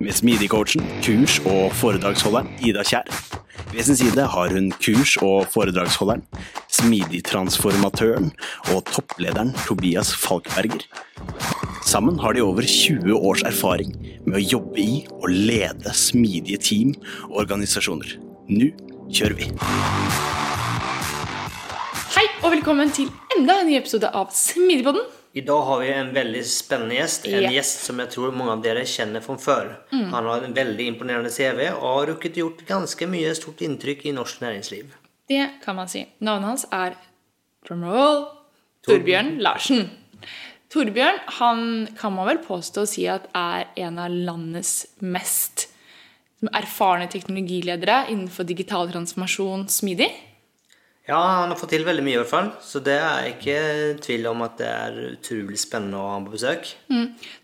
Med Smidig-coachen, kurs- og foredragsholderen Ida Kjær. Ved sin side har hun kurs- og foredragsholderen, smidig-transformatøren og topplederen Tobias Falkberger. Sammen har de over 20 års erfaring med å jobbe i og lede smidige team og organisasjoner. Nå kjører vi! Hei og velkommen til enda en ny episode av Smidigpodden. I dag har vi en veldig spennende gjest. En Ja. gjest som jeg tror mange av dere kjenner fra før. Han har en veldig imponerende CV og har rukket gjort ganske mye stort inntrykk i norsk næringsliv. Det kan man si. Navnet hans er drumroll Torbjørn Larsen. Torbjørn han kan man vel påstå å si at er en av landets mest erfarne teknologiledere innenfor digital transformasjon smidig. Ja, han har fått til veldig mye i hvert fall, så det er ikke tvil om at det er utrolig spennende å ha ham på besøk.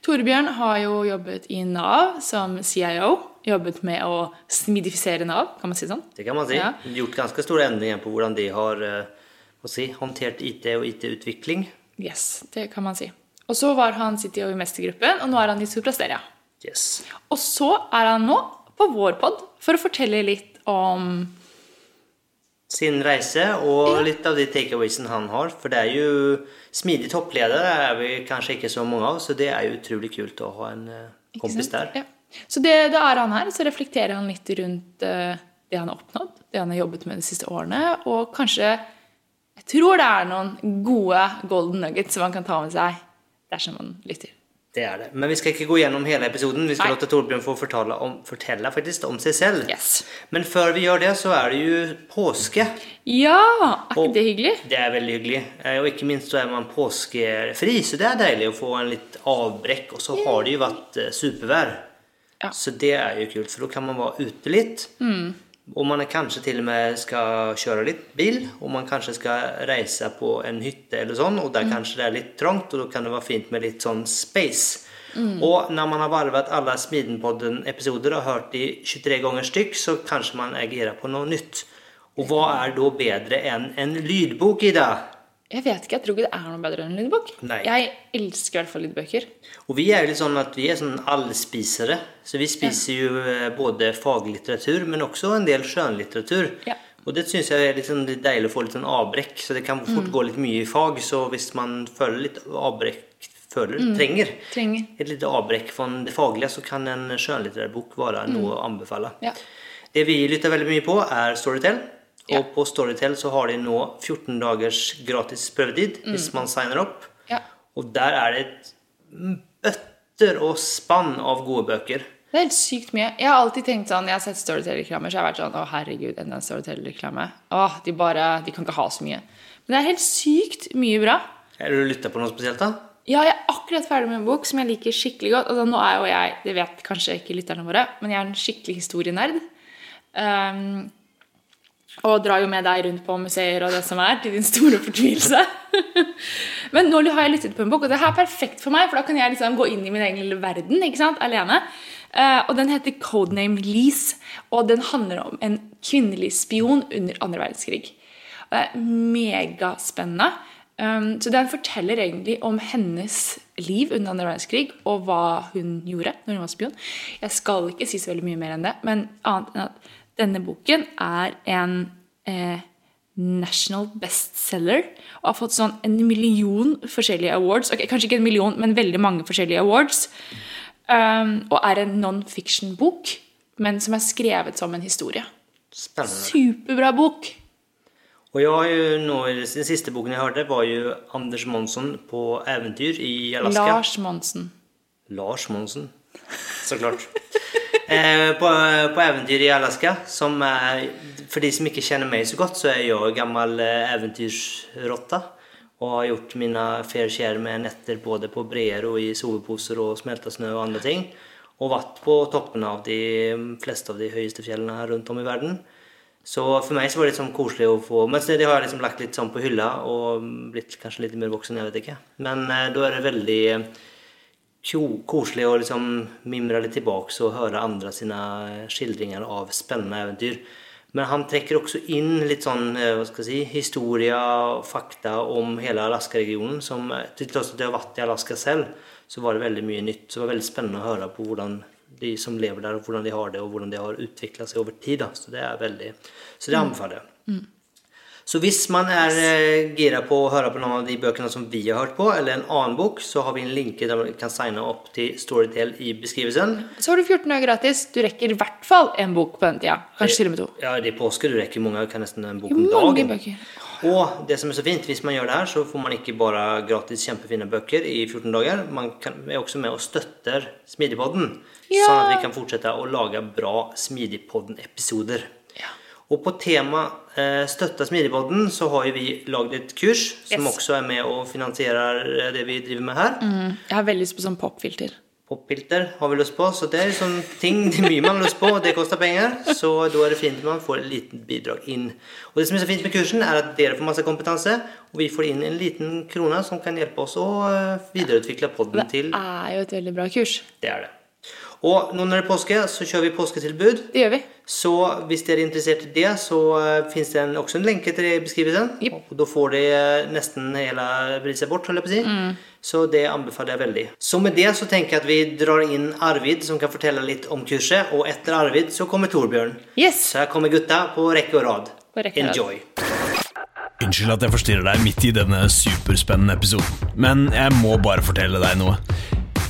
Torbjørn har jo jobbet i Nav som CIO. Jobbet med å smidifisere Nav, kan man si det sånn. Det kan man si. Ja. Gjort ganske store endringer på hvordan de har eh, si, håndtert IT og IT-utvikling. Yes, det kan man si. Og så var han CTO i mestergruppen, og nå er han i Suprasteria. Yes. Og så er han nå på vår pod for å fortelle litt om sin reise og litt av de takeawaysene han har. For det er jo smidig toppleder det er vi kanskje ikke så mange av, så det er jo utrolig kult å ha en eh, kompis der. Ja. Så det, da er han her, så reflekterer han litt rundt eh, det han har oppnådd, det han har jobbet med de siste årene, og kanskje Jeg tror det er noen gode golden nuggets som han kan ta med seg dersom man lytter. Det er det. Men vi skal ikke gå gjennom hele episoden. Vi skal låte Torbjørn få fortelle om, fortelle faktisk om seg selv. Yes. Men før vi gjør det, så er det jo påske. Ja! Er ikke det hyggelig? Det er veldig hyggelig. Eh, Og ikke minst så er man påskefri, så det er deilig å få en litt avbrekk. Og så har det jo vært eh, supervær. Ja. Så det er jo kult, for da kan man være ute litt. Og man kanskje til og med skal kjøre litt bil, og man kanskje skal reise på en hytte eller sånn, og der kanskje det er litt trangt, og da kan det være fint med litt sånn space. Og når man har varvet alle Smidenpodden-episoder og hørt de 23 ganger stykk, så kanskje man agerer på noe nytt. Og hva er da bedre enn en lydbok, Ida? Jeg vet ikke, jeg tror ikke det er noe bedre enn en lydbok. Nei. Jeg elsker i hvert fall lydbøker. Og vi er jo litt sånn at vi er sånn allspisere. Så vi spiser jo eh, både faglitteratur, men også en del skjønnlitteratur. Ja. Og det syns jeg er litt, sånn, litt deilig å få litt sånn avbrekk. Så det kan fort gå litt mye i fag. Så hvis man føler litt avbrekk føler, trenger Trenger. et lite avbrekk fra det faglige, så kan en skjønnlitterær bok være noe å anbefale. Ja. Det vi lytter veldig mye på, er Storytel. Ja. Og på Storytel så har de nå 14 dagers gratis prøvetid hvis man signer opp. Ja. Og der er det et bøtter og spann av gode bøker. Det er helt sykt mye. Jeg har alltid tenkt sånn, jeg har sett Storytel-reklamer, så jeg har vært sånn Å, herregud, enda en Storytel-reklame. Åh, de bare De kan ikke ha så mye. Men det er helt sykt mye bra. Har du lytta på noe spesielt, da? Ja, jeg er akkurat ferdig med en bok som jeg liker skikkelig godt. Altså, nå er jo jeg, Det vet kanskje ikke lytterne våre, men jeg er en skikkelig historienerd. Um, og drar jo med deg rundt på museer og det som er, til din store fortvilelse. Men nå har jeg lyttet på en bok, og det her er perfekt for meg, for da kan jeg liksom gå inn i min egen lille verden ikke sant, alene. Uh, og den heter Codename Lease, og den handler om en kvinnelig spion under andre verdenskrig. Og Det er megaspennende. Um, så den forteller egentlig om hennes liv under andre verdenskrig, og hva hun gjorde når hun var spion. Jeg skal ikke si så veldig mye mer enn det, men annet enn at denne boken er en eh, national bestseller og har fått sånn en million forskjellige awards. Ok, kanskje ikke en million, men veldig mange forskjellige awards. Um, og er en non-fiction-bok, men som er skrevet som en historie. Spennende. Superbra bok! Og jeg har jo nå, Den siste boken jeg hørte, var jo Anders Monsson på eventyr i Alaska. Lars Monsen. Lars Monsen, så klart. eh, på, på eventyr i Alaska. Som er, for de som ikke kjenner meg så godt, så er jeg gammel eh, eventyrsrotta. Og har gjort mine fair share med netter både på breer og i soveposer og smelta snø og andre ting. Og vært på toppen av de fleste av de høyeste fjellene rundt om i verden. Så for meg så var det litt sånn koselig å få Men det, har jeg liksom lagt litt sånn på hylla og blitt kanskje litt mer voksen, jeg vet ikke. Men eh, da er det veldig koselig å liksom mimre litt tilbake og høre andre sine skildringer av spennende eventyr. Men han trekker også inn litt sånn eh, hva skal jeg si, historie og fakta om hele Alaska-regionen. som eh, Til tross for at jeg har vært i Alaska selv, så var det veldig mye nytt. Så det var veldig spennende å høre på hvordan de som lever der, og hvordan de har det, og hvordan de har utvikla seg over tid. Da. Så det er veldig Så det anbefaler jeg. Så hvis man er eh, gira på å høre på noen av de bøkene som vi har hørt på, eller en annen bok, så har vi en linke der man kan signe opp til Storytel i beskrivelsen. Så har du 14 dager gratis. Du rekker i hvert fall en bok på den tida. Kanskje til og med to. Ja, det er påske, Du rekker mange, kan nesten en bok om dagen. bøker. Og det som er så fint, hvis man gjør det her, så får man ikke bare gratis kjempefine bøker i 14 dager, man kan, er også med og støtter Smidigpodden, Ja. sånn at vi kan fortsette å lage bra Smidigpodden-episoder. Og på tema eh, støtta Smidigpodden så har vi lagd et kurs som Yes. også er med og finansierer eh, det vi driver med her. Jeg har veldig lyst på sånn popfilter. Popfilter har vi lyst på, så det er sånn ting det er mye man har lyst på, og det koster penger. Så da er det fint at man får et lite bidrag inn. Og det som er så fint med kursen, er at dere får masse kompetanse, og vi får inn en liten krone som kan hjelpe oss å eh, videreutvikle podden til Det er jo et veldig bra kurs. Det er det. Og nå når det er påske, så kjører vi påsketilbud. Det gjør vi. Så hvis dere er interessert i det, så uh, fins det en, også en lenke til det i beskrivelsen. Yep. Og da får dere eh, nesten hele priset bort, holder jeg på å si. Så det anbefaler jeg veldig. Så med det så tenker jeg at vi drar inn Arvid, som kan fortelle litt om kurset. Og etter Arvid så kommer Torbjørn. Yes! Så her kommer gutta på rekke og rad. På rekke. Enjoy. Unnskyld at jeg forstyrrer deg midt i denne superspennende episoden, men jeg må bare fortelle deg noe.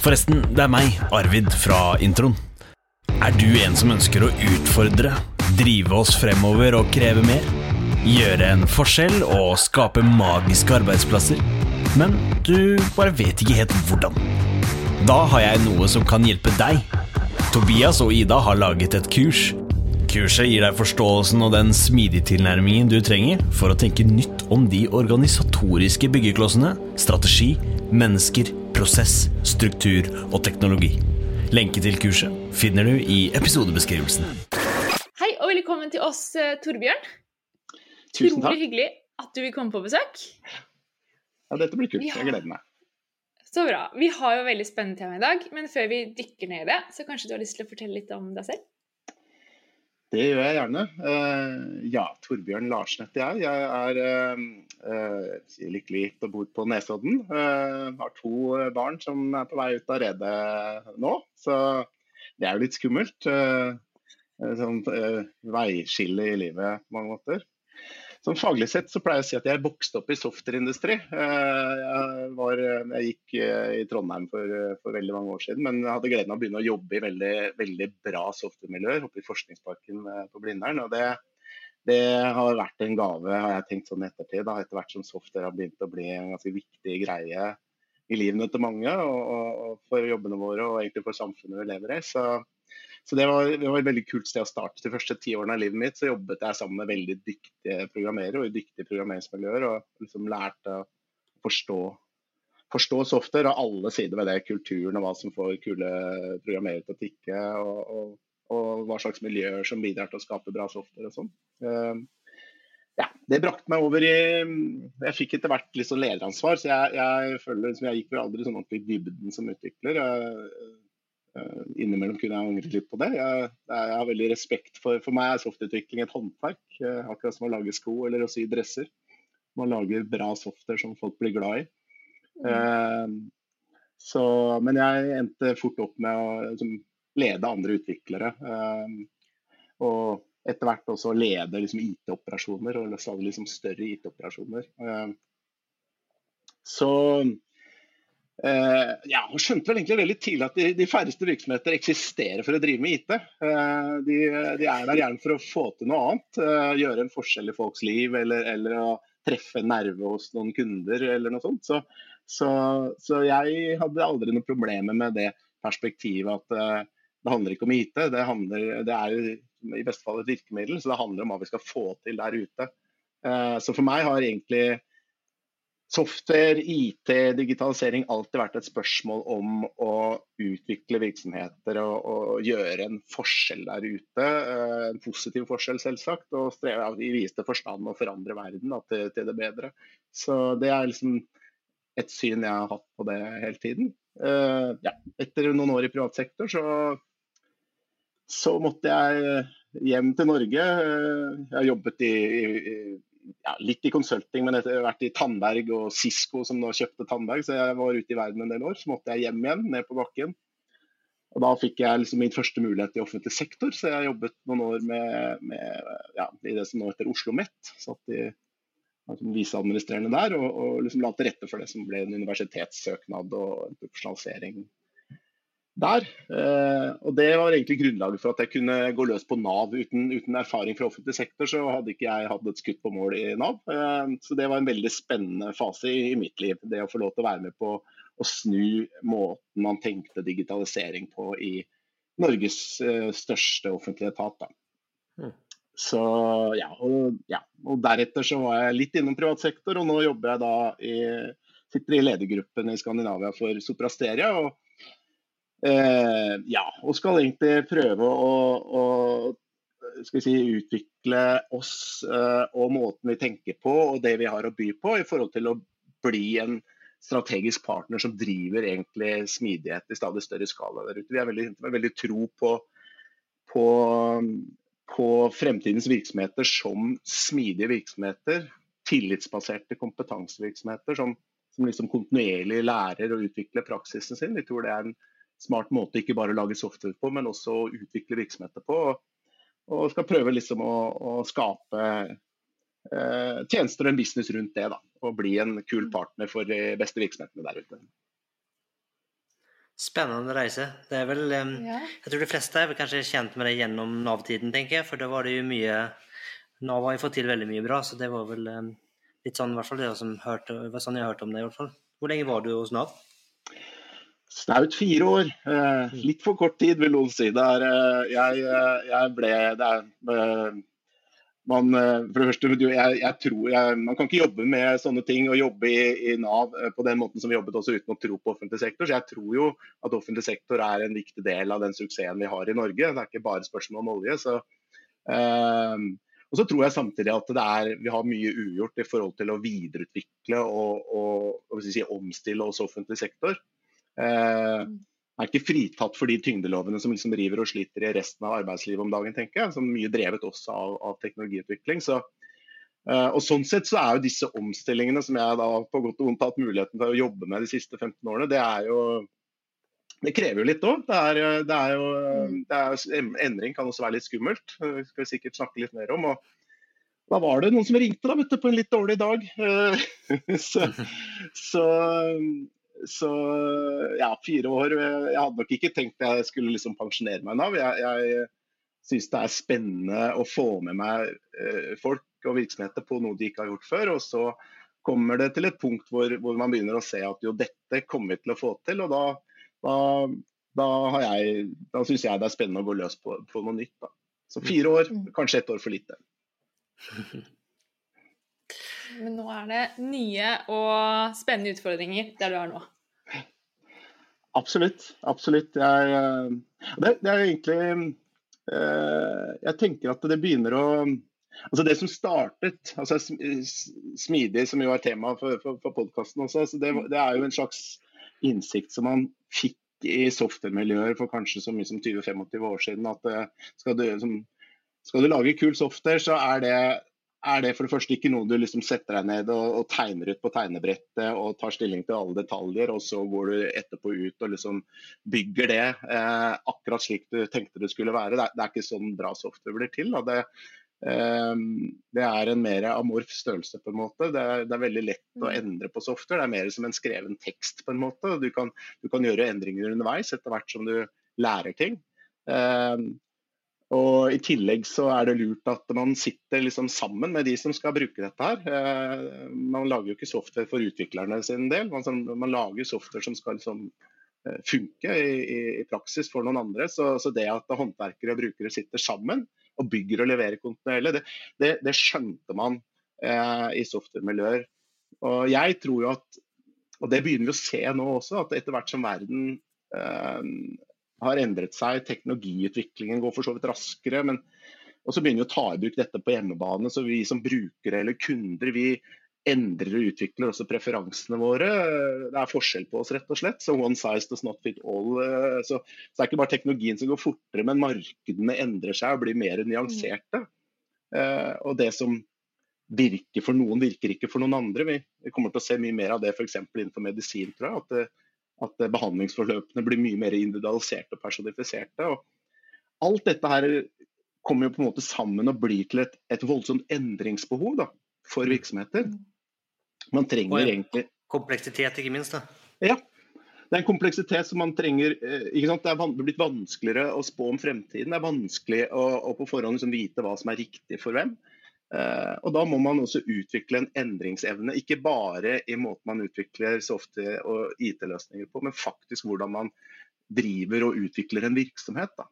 Forresten, det er meg, Arvid, fra introen. Er du en som ønsker å utfordre, drive oss fremover og kreve mer? Gjøre en forskjell og skape magiske arbeidsplasser? Men du bare vet ikke helt hvordan. Da har jeg noe som kan hjelpe deg. Tobias og Ida har laget et kurs. Kurset gir deg forståelsen og den smidige tilnærmingen du trenger for å tenke nytt om de organisatoriske byggeklossene, strategi, mennesker, prosess, struktur og teknologi. Lenke til kurset finner du i episodebeskrivelsen. Hei og velkommen til oss, eh, Torbjørn. Tusen Utrolig takk. hyggelig at du vil komme på besøk. Ja, dette blir kult. Ja. Jeg gleder meg. Så bra. Vi har jo veldig spennende tema i dag, men før vi dykker ned i det, så kanskje du har lyst til å fortelle litt om deg selv? Det gjør jeg gjerne. Eh, ja, Torbjørn Larsen heter jeg. Jeg er eh, eh, lykkelig gift og bor på Nesodden. Har to barn som er på vei ut av redet nå, så det er jo litt skummelt. Sånn veiskille i livet på mange måter. Sånn Faglig sett så pleier jeg å si at jeg vokste opp i softwareindustri. Eh, Jeg, var, jeg gikk eh, i Trondheim for, for veldig mange år siden, men jeg hadde gleden av å begynne å jobbe i veldig, veldig bra softwaremiljøer oppe i Forskningsparken eh, på Blindern. og det, det har vært en gave, har jeg tenkt sånn ettertid. Da, etter hvert som software har begynt å bli en ganske viktig greie i livene til mange, og, og for jobbene våre og egentlig for samfunnet vi lever i. Så, så det var, det var et veldig kult sted å starte. De første ti årene av livet mitt så jobbet jeg sammen med veldig dyktige programmerere og i dyktige programmeringsmiljøer. Og liksom lærte å forstå, forstå software og alle sider ved det. Kulturen og hva som får kule programmerere til å tikke. Og, og, og hva slags miljøer som bidrar til å skape bra software og sånn. Um, ja, det brakte meg over i Jeg fikk etter hvert litt sånn lederansvar, så jeg, jeg føler liksom jeg gikk vel aldri sånn ordentlig i dybden som utvikler. Innimellom kunne jeg angre litt på det. Jeg, jeg har veldig respekt for For meg er softutvikling et håndverk. eh, Akkurat som å lage sko eller å sy dresser. Man lager bra software som folk blir glad i. Eh, så, men jeg endte fort opp med å liksom, lede andre utviklere. eh, og etter hvert også lede liksom, IT-operasjoner, og stadig liksom, større IT-operasjoner. Eh, så Uh, ja, og skjønte vel egentlig veldig tidlig at de, de, færreste virksomheter eksisterer for å drive med IT. Uh, de, de, er der gjerne for å få til noe annet. Uh, gjøre en forskjell i folks liv, eller, eller, å treffe en nerve hos noen kunder, eller noe sånt. Så, så, så jeg hadde aldri noen problemer med det perspektivet at det handler ikke om IT. Det, handler, det er i beste fall et virkemiddel, så det handler om hva vi skal få til der ute. så for meg har egentlig Software, IT, digitalisering alltid vært et spørsmål om å utvikle virksomheter og, og gjøre en forskjell der ute. Eh, en positiv forskjell, selvsagt. Og streve i viste forstand å forandre verden da, til, til, det bedre. Så det er liksom et syn jeg har hatt på det hele tiden. Uh, ja. Etter noen år i privat sektor så, så måtte jeg hjem til Norge. Uh, jeg har jobbet i, i ja, litt i consulting, men etter vært i Tandberg og Cisco som nå kjøpte Tandberg, så jeg var ute i verden en del år. Så måtte jeg hjem igjen, ned på bakken. Og Da fikk jeg liksom min første mulighet i offentlig sektor, så jeg jobbet noen år med, med ja, i det som nå heter Oslo OsloMet. Satt i som viseadministrerende der og, og liksom la til rette for det som ble en universitetssøknad og en profesjonalisering der. Eh, og Det var egentlig grunnlaget for at jeg kunne gå løs på Nav. Uten, uten, erfaring fra offentlig sektor så hadde ikke jeg hatt et skutt på mål i Nav. Eh, så det var en veldig spennende fase i, i, mitt liv. Det å få lov til å være med på å snu måten man tenkte digitalisering på i Norges eh, største offentlige etat. Da. Så ja og, ja og, Deretter så var jeg litt innom privat sektor, og nå jobber jeg da i, sitter i ledergruppen i Skandinavia for Soprasteria. og Eh, ja, og skal egentlig prøve å, å si, utvikle oss eh, og måten vi tenker på og det vi har å by på, i forhold til å bli en strategisk partner som driver egentlig smidighet i stadig større skala der ute. Vi har veldig, veldig tro på, på, på, fremtidens virksomheter som smidige virksomheter. Tillitsbaserte kompetansevirksomheter som, som liksom kontinuerlig lærer å utvikle praksisen sin. Vi tror det er en smart måte ikke bare å lage software på, men også å utvikle virksomheter på. Og skal prøve liksom å, å skape eh, tjenester og en business rundt det. da, Og bli en kul partner for de beste virksomhetene der ute. Spennende reise. Det er vel, um, ja. Jeg tror de fleste er vel kanskje kjent med det gjennom Nav-tiden, tenker jeg. For da var det jo mye Nav har jo fått til veldig mye bra, så det var vel um, litt sånn, i hvert fall det som hørte, var sånn jeg hørte om det. i hvert fall. Hvor lenge var du hos Nav? Snaut fire år. Eh, litt for kort tid, vil noen si. Der, eh, jeg, eh, jeg, ble det er, man, for det første, jeg, jeg tror jeg, Man kan ikke jobbe med sånne ting og jobbe i, i, Nav på den måten som vi jobbet også uten å tro på offentlig sektor. Så jeg tror jo at offentlig sektor er en viktig del av den suksessen vi har i Norge. Det er ikke bare spørsmål om olje. så eh, og så tror jeg samtidig at er, vi har mye ugjort i forhold til å videreutvikle og, og, og si, omstille oss offentlig sektor. Eh, er ikke fritatt for de tyngdelovene som liksom river og sliter i resten av arbeidslivet om dagen, tenker jeg. Som mye drevet også av, av teknologiutvikling. Så, uh, og Sånn sett så er jo disse omstillingene som jeg da på godt og vondt har hatt muligheten til å jobbe med de siste 15 årene, det er jo det krever jo litt òg. Det, det, er jo Endring kan også være litt skummelt. Det skal vi sikkert snakke litt mer om. og da var det noen som ringte da, du, på en litt dårlig dag. så, så, så ja, fire år Jeg hadde nok ikke tenkt jeg skulle liksom pensjonere meg nå. Jeg, jeg syns det er spennende å få med meg eh, folk og virksomheter på noe de ikke har gjort før. Og så kommer det til et punkt hvor, hvor man begynner å se at jo, dette kommer vi til å få til. Og da, da, da, jeg, da syns jeg det er spennende å gå løs på, på noe nytt. Da. Så fire år, mm. kanskje ett år for lite. Men nå er det nye og spennende utfordringer der du er nå. Absolutt. Absolutt. Jeg, eh, det, det, er egentlig eh, Jeg tenker at det begynner å Altså Det som startet, altså smidig, som jo er tema for, for, for podkasten også, det, det, er jo en slags innsikt som man fikk i software-miljøer for kanskje så mye som 20-25 år siden. at eh, skal du, som, skal du lage kul software, så er det er det for det første ikke noe du liksom setter deg ned og, og, tegner ut på tegnebrettet og tar stilling til alle detaljer, og så går du etterpå ut og liksom bygger det eh, akkurat slik du tenkte det skulle være. Det er, det er, ikke sånn bra software blir til. Det, Det er en mer amorf størrelse, på en måte. Det er, det er veldig lett å endre på software. Det er mer som en skreven tekst, på en måte. Du kan, du kan gjøre endringer underveis etter hvert som du lærer ting. Og I tillegg så er det lurt at man sitter liksom sammen med de som skal bruke dette. her. Man lager jo ikke software for utviklerne sin del, man, lager software som skal liksom funke i, praksis for noen andre. Så, det at håndverkere og brukere sitter sammen og bygger og leverer kontinuerlig, det, det, det, skjønte man eh, i software-miljøer. Og jeg tror jo at, og det begynner vi å se nå også, at etter hvert som verden eh, har endret seg, teknologiutviklingen går for så vidt raskere. men og så begynner vi å ta i bruk dette på hjemmebane. så Vi som brukere eller kunder vi endrer og utvikler også preferansene våre. Det er forskjell på oss, rett og slett. Så one size does not fit all. Eh, så, så det er ikke bare teknologien som går fortere, men markedene endrer seg og blir mer nyanserte. Uh, og det som virker for noen, virker ikke for noen andre. Vi, vi kommer til å se mye mer av det f.eks. innenfor medisin, tror jeg. At, det, at behandlingsforløpene blir mye mer individualiserte og personifiserte. Og alt dette her kommer jo på en måte sammen og blir til et, et voldsomt endringsbehov da, for virksomheter. Mm. Man trenger egentlig Kompleksitet, ikke minst. da. Ja. Det er en kompleksitet som man trenger eh, ikke sant? Det er blitt vanskeligere å spå om fremtiden. Det er vanskelig å, å på forhånd liksom vite hva som er riktig for hvem. Uh, og Da må man også utvikle en endringsevne, ikke bare i måten man utvikler software og IT-løsninger på, men faktisk hvordan man driver og utvikler en virksomhet. Da.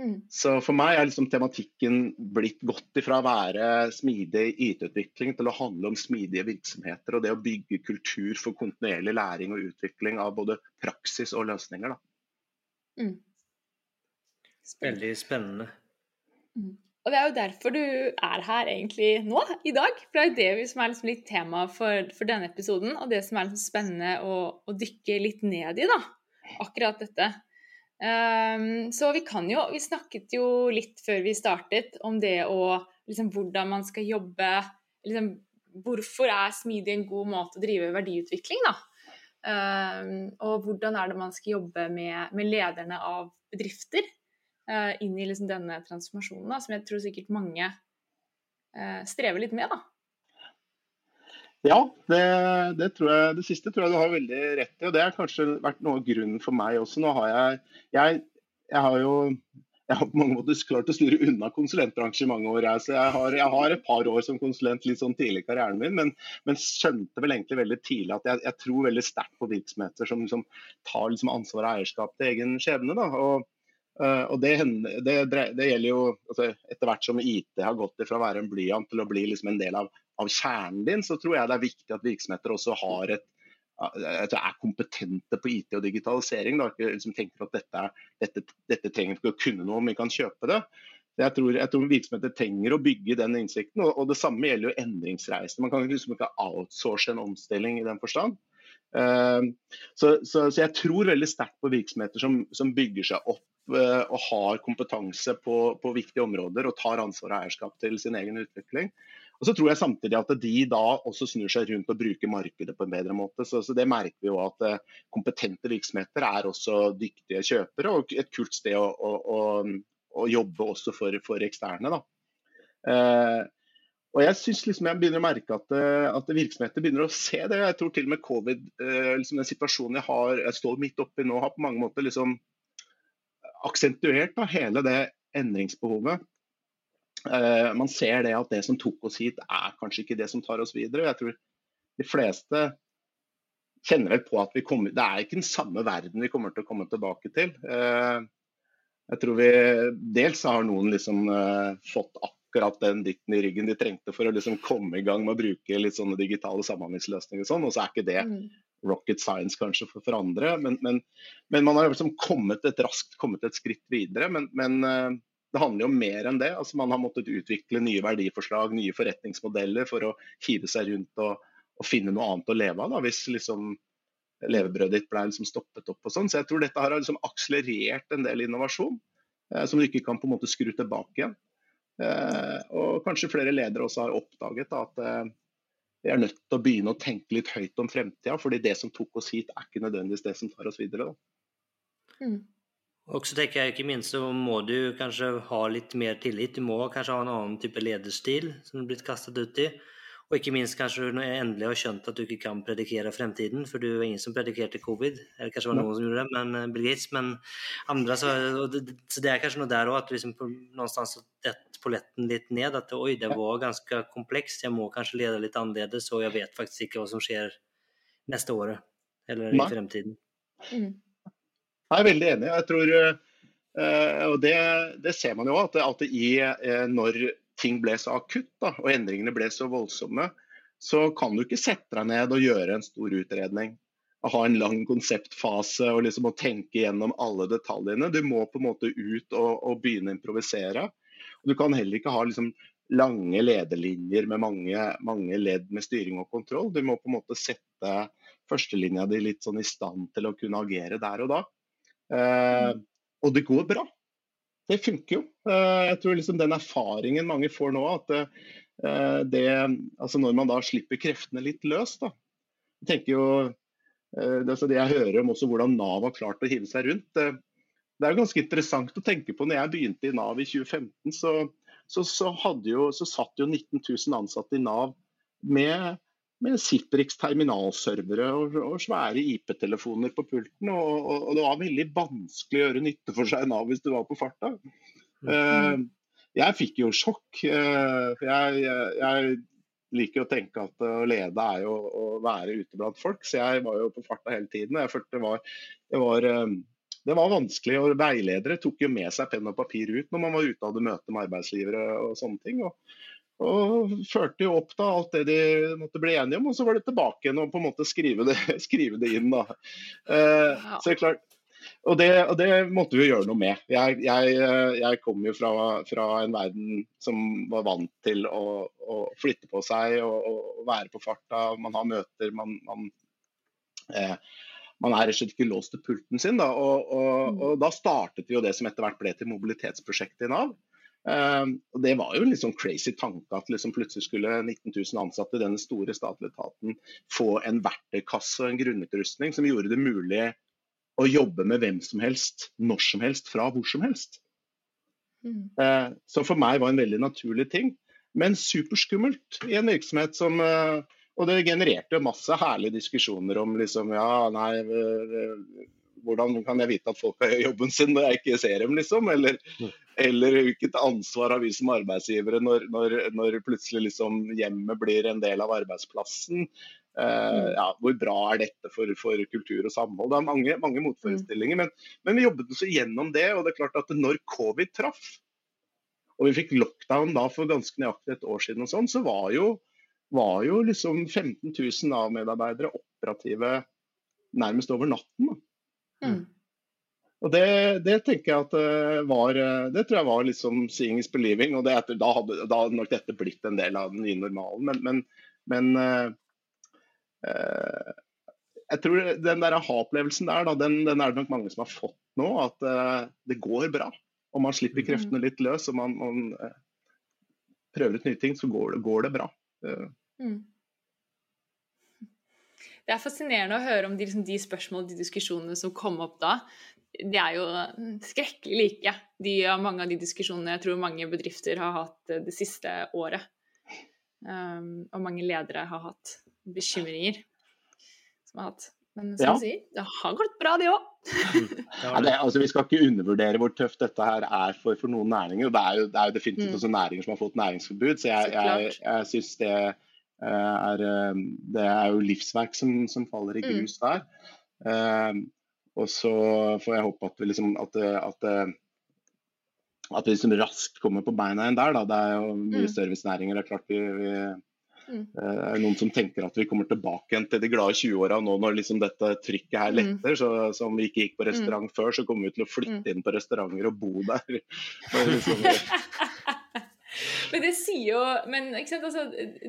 Mm. Så for meg er liksom tematikken blitt gått ifra å være smidig IT-utvikling til å handle om smidige virksomheter og det å bygge kultur for kontinuerlig læring og utvikling av både praksis og løsninger. Mm. Veldig spennende. Mm. Og Det er jo derfor du er her egentlig nå, i dag. For det er jo det som er liksom litt tema for, for, denne episoden, og det som er liksom spennende å, å dykke litt ned i. da, Akkurat dette. Um, så vi kan jo Vi snakket jo litt før vi startet om det å liksom hvordan man skal jobbe liksom, Hvorfor er smidig en god måte å drive verdiutvikling, da? Um, og hvordan er det man skal jobbe med, med lederne av bedrifter uh, inn i liksom denne transformasjonen, da, som jeg tror sikkert mange uh, strever litt med, da. Ja, det, det, jeg, det, siste tror jeg du har veldig rett i. og Det har kanskje vært noe av grunnen for meg også. Nå har jeg, jeg, jeg har jo jeg har på mange måter klart å styre unna konsulentbransjen i mange år. Jeg, så jeg har, jeg har, et par år som konsulent litt sånn tidlig i karrieren min, men, men, skjønte vel egentlig veldig tidlig at jeg, tror veldig sterkt på virksomheter som, som tar liksom ansvar og eierskap til egen skjebne. Da. Og, og det, det, det, gjelder jo altså, etter hvert som IT har gått fra å være en blyant til å bli liksom en del av av kjernen din, så tror jeg det er viktig at virksomheter også har et er kompetente på IT og digitalisering. Da. Ikke liksom tenker at dette, dette, dette trenger ikke å kunne noe om vi kan kjøpe det. Jeg tror, jeg tror, virksomheter trenger å bygge den innsikten. Og, og det samme gjelder jo endringsreisen. Man kan liksom ikke outsource en omstilling i den forstand. Uh, så, så, så, jeg tror veldig sterkt på virksomheter som, som bygger seg opp og har kompetanse på, på, viktige områder og tar ansvar og eierskap til sin egen utvikling. Og så tror jeg samtidig at de da også snur seg rundt og bruker markedet på en bedre måte. Så, så det merker vi jo at uh, kompetente virksomheter er også dyktige kjøpere, og et kult sted å, å, å, å jobbe også for, for eksterne. da. Eh, og jeg synes liksom jeg begynner å merke at, uh, at, virksomheter begynner å se det. Jeg tror til og med covid, liksom den situasjonen jeg, har, jeg står midt oppi nå, har på mange måter liksom aksentuert da, hele det endringsbehovet. Uh, man ser det at det som tok oss hit, er kanskje ikke det som tar oss videre. Jeg tror de fleste kjenner vel på at kommer, det er ikke den samme verden vi kommer til å komme tilbake til. Uh, jeg tror vi Dels har noen liksom uh, fått akkurat den dytten i ryggen de trengte for å liksom komme i gang med å bruke litt sånne digitale samhandlingsløsninger. Og sånn, og så er ikke det mm. Rocket science kanskje for, for andre. Men, men, men, man har liksom kommet et raskt kommet et skritt videre. Men, men det handler jo om mer enn det. Altså man har måttet utvikle nye verdiforslag, nye forretningsmodeller for å hive seg rundt og, og finne noe annet å leve av. Da, hvis liksom levebrødet ditt ble liksom stoppet opp. og sånn. Så jeg tror dette har liksom akselerert en del innovasjon eh, som du ikke kan på en måte skru tilbake igjen. Eh, og kanskje flere ledere også har oppdaget da, at eh, vi er nødt til å begynne å tenke litt høyt om fremtida. fordi det som tok oss hit, er ikke nødvendigvis det som tar oss videre. Mm. Og så tenker jeg ikke minst så må du kanskje ha litt mer tillit. Du må kanskje ha en annen type lederstil som du er blitt kastet ut i. Og ikke minst kanskje når du endelig har skjønt at du ikke kan predikere fremtiden, for du var ingen som predikerte covid. Eller kanskje var noen som gjorde det, men uh, Bill Gates. Men andre så, det, så det er kanskje noe der òg, at du liksom noenstans dett polletten litt ned. At oi, det var ganske komplekst, jeg må kanskje lede litt annerledes, og jeg vet faktisk ikke hva som skjer neste året eller i fremtiden. Mm. Jeg er veldig enig. Jeg tror, uh, og det, det, ser man jo at, at i, uh, når ting ble så akutt da, og endringene ble så voldsomme, så kan du ikke sette deg ned og gjøre en stor utredning. Og ha en lang konseptfase og liksom å tenke gjennom alle detaljene. Du må på en måte ut og, og begynne å improvisere. Du kan heller ikke ha liksom lange lederlinjer med mange, mange, ledd med styring og kontroll. Du må på en måte sette førstelinja di litt sånn i stand til å kunne agere der og da. Eh, og det går bra. Det funker jo. Eh, jeg tror liksom den erfaringen mange får nå, at eh, det, altså når man da slipper kreftene litt løs da. Jeg tenker jo, altså det jeg hører om også hvordan Nav har klart å hive seg rundt. Det, er ganske interessant å tenke på. når jeg begynte i Nav i 2015, så, så, så, jo, så satt jo 19 000 ansatte i Nav med med Citrix terminalservere og, og, svære IP-telefoner på pulten. Og, og, og, det var veldig vanskelig å gjøre nytte for seg Nav hvis du var på farta. Mm. Uh, jeg fikk jo sjokk. Uh, jeg, jeg, liker å tenke at å lede er jo å være ute blant folk, så jeg var jo på farta hele tiden. Jeg følte det var, det var, um, det var vanskelig, og Veiledere tok jo med seg penn og papir ut når man var ute og hadde møte med arbeidsgivere og sånne ting. og og førte jo opp da alt det de måtte bli enige om, og så var det tilbake igjen og på en måte skrive det, skrive det inn. da. Eh, så det er klart, og det, og det, måtte vi gjøre noe med. Jeg, jeg, jeg kom jo fra, fra, en verden som var vant til å, å flytte på seg og, og, være på farta. Man har møter, man, man, eh, man er rett og slett ikke låst til pulten sin. Da. Og, og, og da startet vi jo det som etter hvert ble til mobilitetsprosjektet i Nav. Uh, og Det var jo en litt sånn crazy tanke at liksom plutselig skulle 19 000 ansatte i denne store statlige etaten få en verktøykasse og en grunnutrustning som gjorde det mulig å jobbe med hvem som helst, når som helst, fra hvor som helst. Mm. Uh, så for meg var en veldig naturlig ting, men superskummelt i en virksomhet som uh, Og det genererte masse herlige diskusjoner om liksom ja, nei hvordan kan jeg vite at folk har jobben sin når jeg ikke ser dem, liksom? Eller, mm. eller hvilket ansvar har vi som arbeidsgivere når, når, når plutselig liksom hjemmet blir en del av arbeidsplassen? Uh, ja, hvor bra er dette for, for, kultur og samhold? Det er mange, mange motforestillinger. Mm. Men, men, vi jobbet oss gjennom det. og det er klart at når covid traff, og vi fikk lockdown da for ganske nøyaktig et år siden, og sånn, så var jo, var jo liksom 15 000 Nav-medarbeidere operative nærmest over natten. Da. Mm. Og det, det, tenker jeg at eh, var eh, Det tror jeg var liksom seeing is believing. og det, da, hadde, da hadde nok dette blitt en del av den nye normalen. Men, men, men uh, jeg tror den der aha-opplevelsen der, da, den, den, er det nok mange som har fått nå. At uh, det går bra. Om man slipper kreftene mm. litt løs og man, man uh, prøver ut nye ting, så går det, går det bra. Mm. Det er fascinerende å høre om de, liksom, de spørsmålene de diskusjonene som kom opp da. De er jo skrekkelig like, de, mange av de diskusjonene jeg tror mange bedrifter har hatt det siste året. Um, og mange ledere har hatt bekymringer som har hatt. Men som ja. du sier, det har gått bra, det òg. ja, altså, vi skal ikke undervurdere hvor tøft dette her er for, for noen næringer. Det er jo, det er jo definitivt mm. også næringer som har fått næringsforbud, så jeg, jeg, jeg, jeg synes det Eh, er, eh, det er jo livsverk som, som faller i mm. grus mm. der. Eh, og så får jeg håpe at vi liksom at, at, at vi liksom raskt kommer på beina igjen der. Da. Det er jo mye mm. servicenæringer. Det er klart vi, vi Mm. Er noen som tenker at vi kommer tilbake igjen til de glade 20-åra nå når liksom dette trykket her mm. letter. Mm. Så, så, om vi ikke gikk på restaurant mm. før, så kommer vi til å flytte mm. inn på restauranter og bo der. liksom, Men det sier jo men, altså,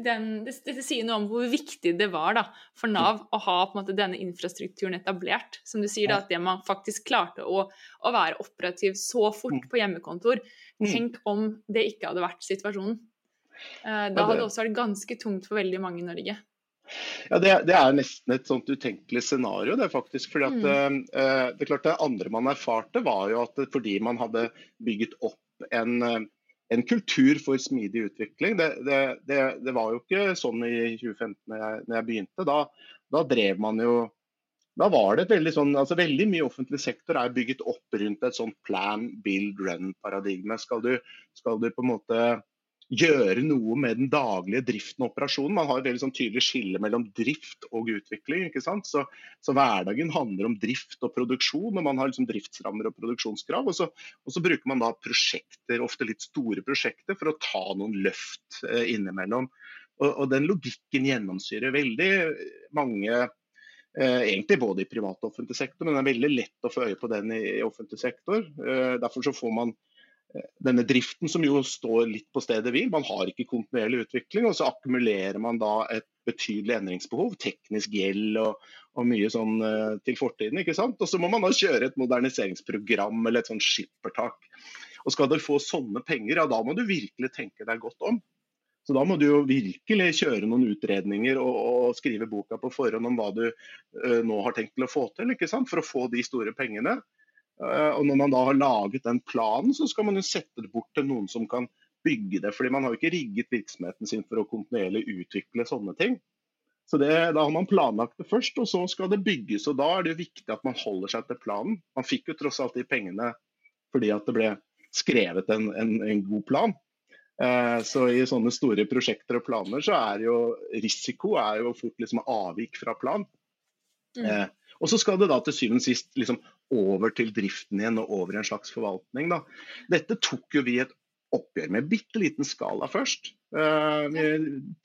den, det, det, sier noe om hvor viktig det var da, for Nav å ha på en måte, denne infrastrukturen etablert. Som du sier, da, at det man faktisk klarte å, å være operativ så fort mm. på hjemmekontor. Mm. Tenk om det ikke hadde vært situasjonen. Uh, da hadde det også vært ganske tungt for veldig mange i Norge. Ja, det, det, er nesten et sånt utenkelig scenario. Det er faktisk fordi at mm. uh, det er klart det andre man erfarte, var jo at fordi man hadde bygget opp en, en kultur for smidig utvikling. Det, det, det, var jo ikke sånn i 2015 når jeg, når jeg begynte. Da, da, drev man jo da var det et veldig sånn, altså veldig mye offentlig sektor er bygget opp rundt et sånt plan, build, run-paradigme. Skal, skal, du på en måte gjøre noe med den daglige driften og operasjonen. Man har et veldig sånn tydelig skille mellom drift og utvikling. ikke sant? Så, så, hverdagen handler om drift og produksjon, og man har liksom driftsrammer og produksjonskrav. Og så, og så, bruker man da prosjekter, ofte litt store prosjekter, for å ta noen løft eh, innimellom. Og, og, den logikken gjennomsyrer veldig mange Eh, egentlig både i privat og offentlig sektor, men det er veldig lett å få øye på den i, i offentlig sektor. Eh, derfor så får man denne driften som jo står litt på stedet hvil. Man har ikke kontinuerlig utvikling, og så akkumulerer man da et betydelig endringsbehov. Teknisk gjeld og, og mye sånn uh, til fortiden. ikke sant? Og så må man da kjøre et moderniseringsprogram eller et sånn skippertak. Og skal du få sånne penger, ja da må du virkelig tenke deg godt om. Så da må du jo virkelig kjøre noen utredninger og, og skrive boka på forhånd om hva du uh, nå har tenkt til å få til, ikke sant? for å få de store pengene. Eh, og når man da har laget den planen, så skal man jo sette det bort til noen som kan bygge det. fordi man har jo ikke rigget virksomheten sin for å kontinuerlig utvikle sånne ting. Så det, Da har man planlagt det først, og så skal det bygges. og Da er det jo viktig at man holder seg til planen. Man fikk jo tross alt de pengene fordi at det ble skrevet en, en, en god plan. Eh, så i sånne store prosjekter og planer så er jo risiko er jo fort liksom avvik fra plan. Mm. Eh, og så skal det da til syvende og sist liksom over til driften igjen og over i en slags forvaltning. Da. Dette tok jo vi et oppgjør med bitte liten skala først. Uh, vi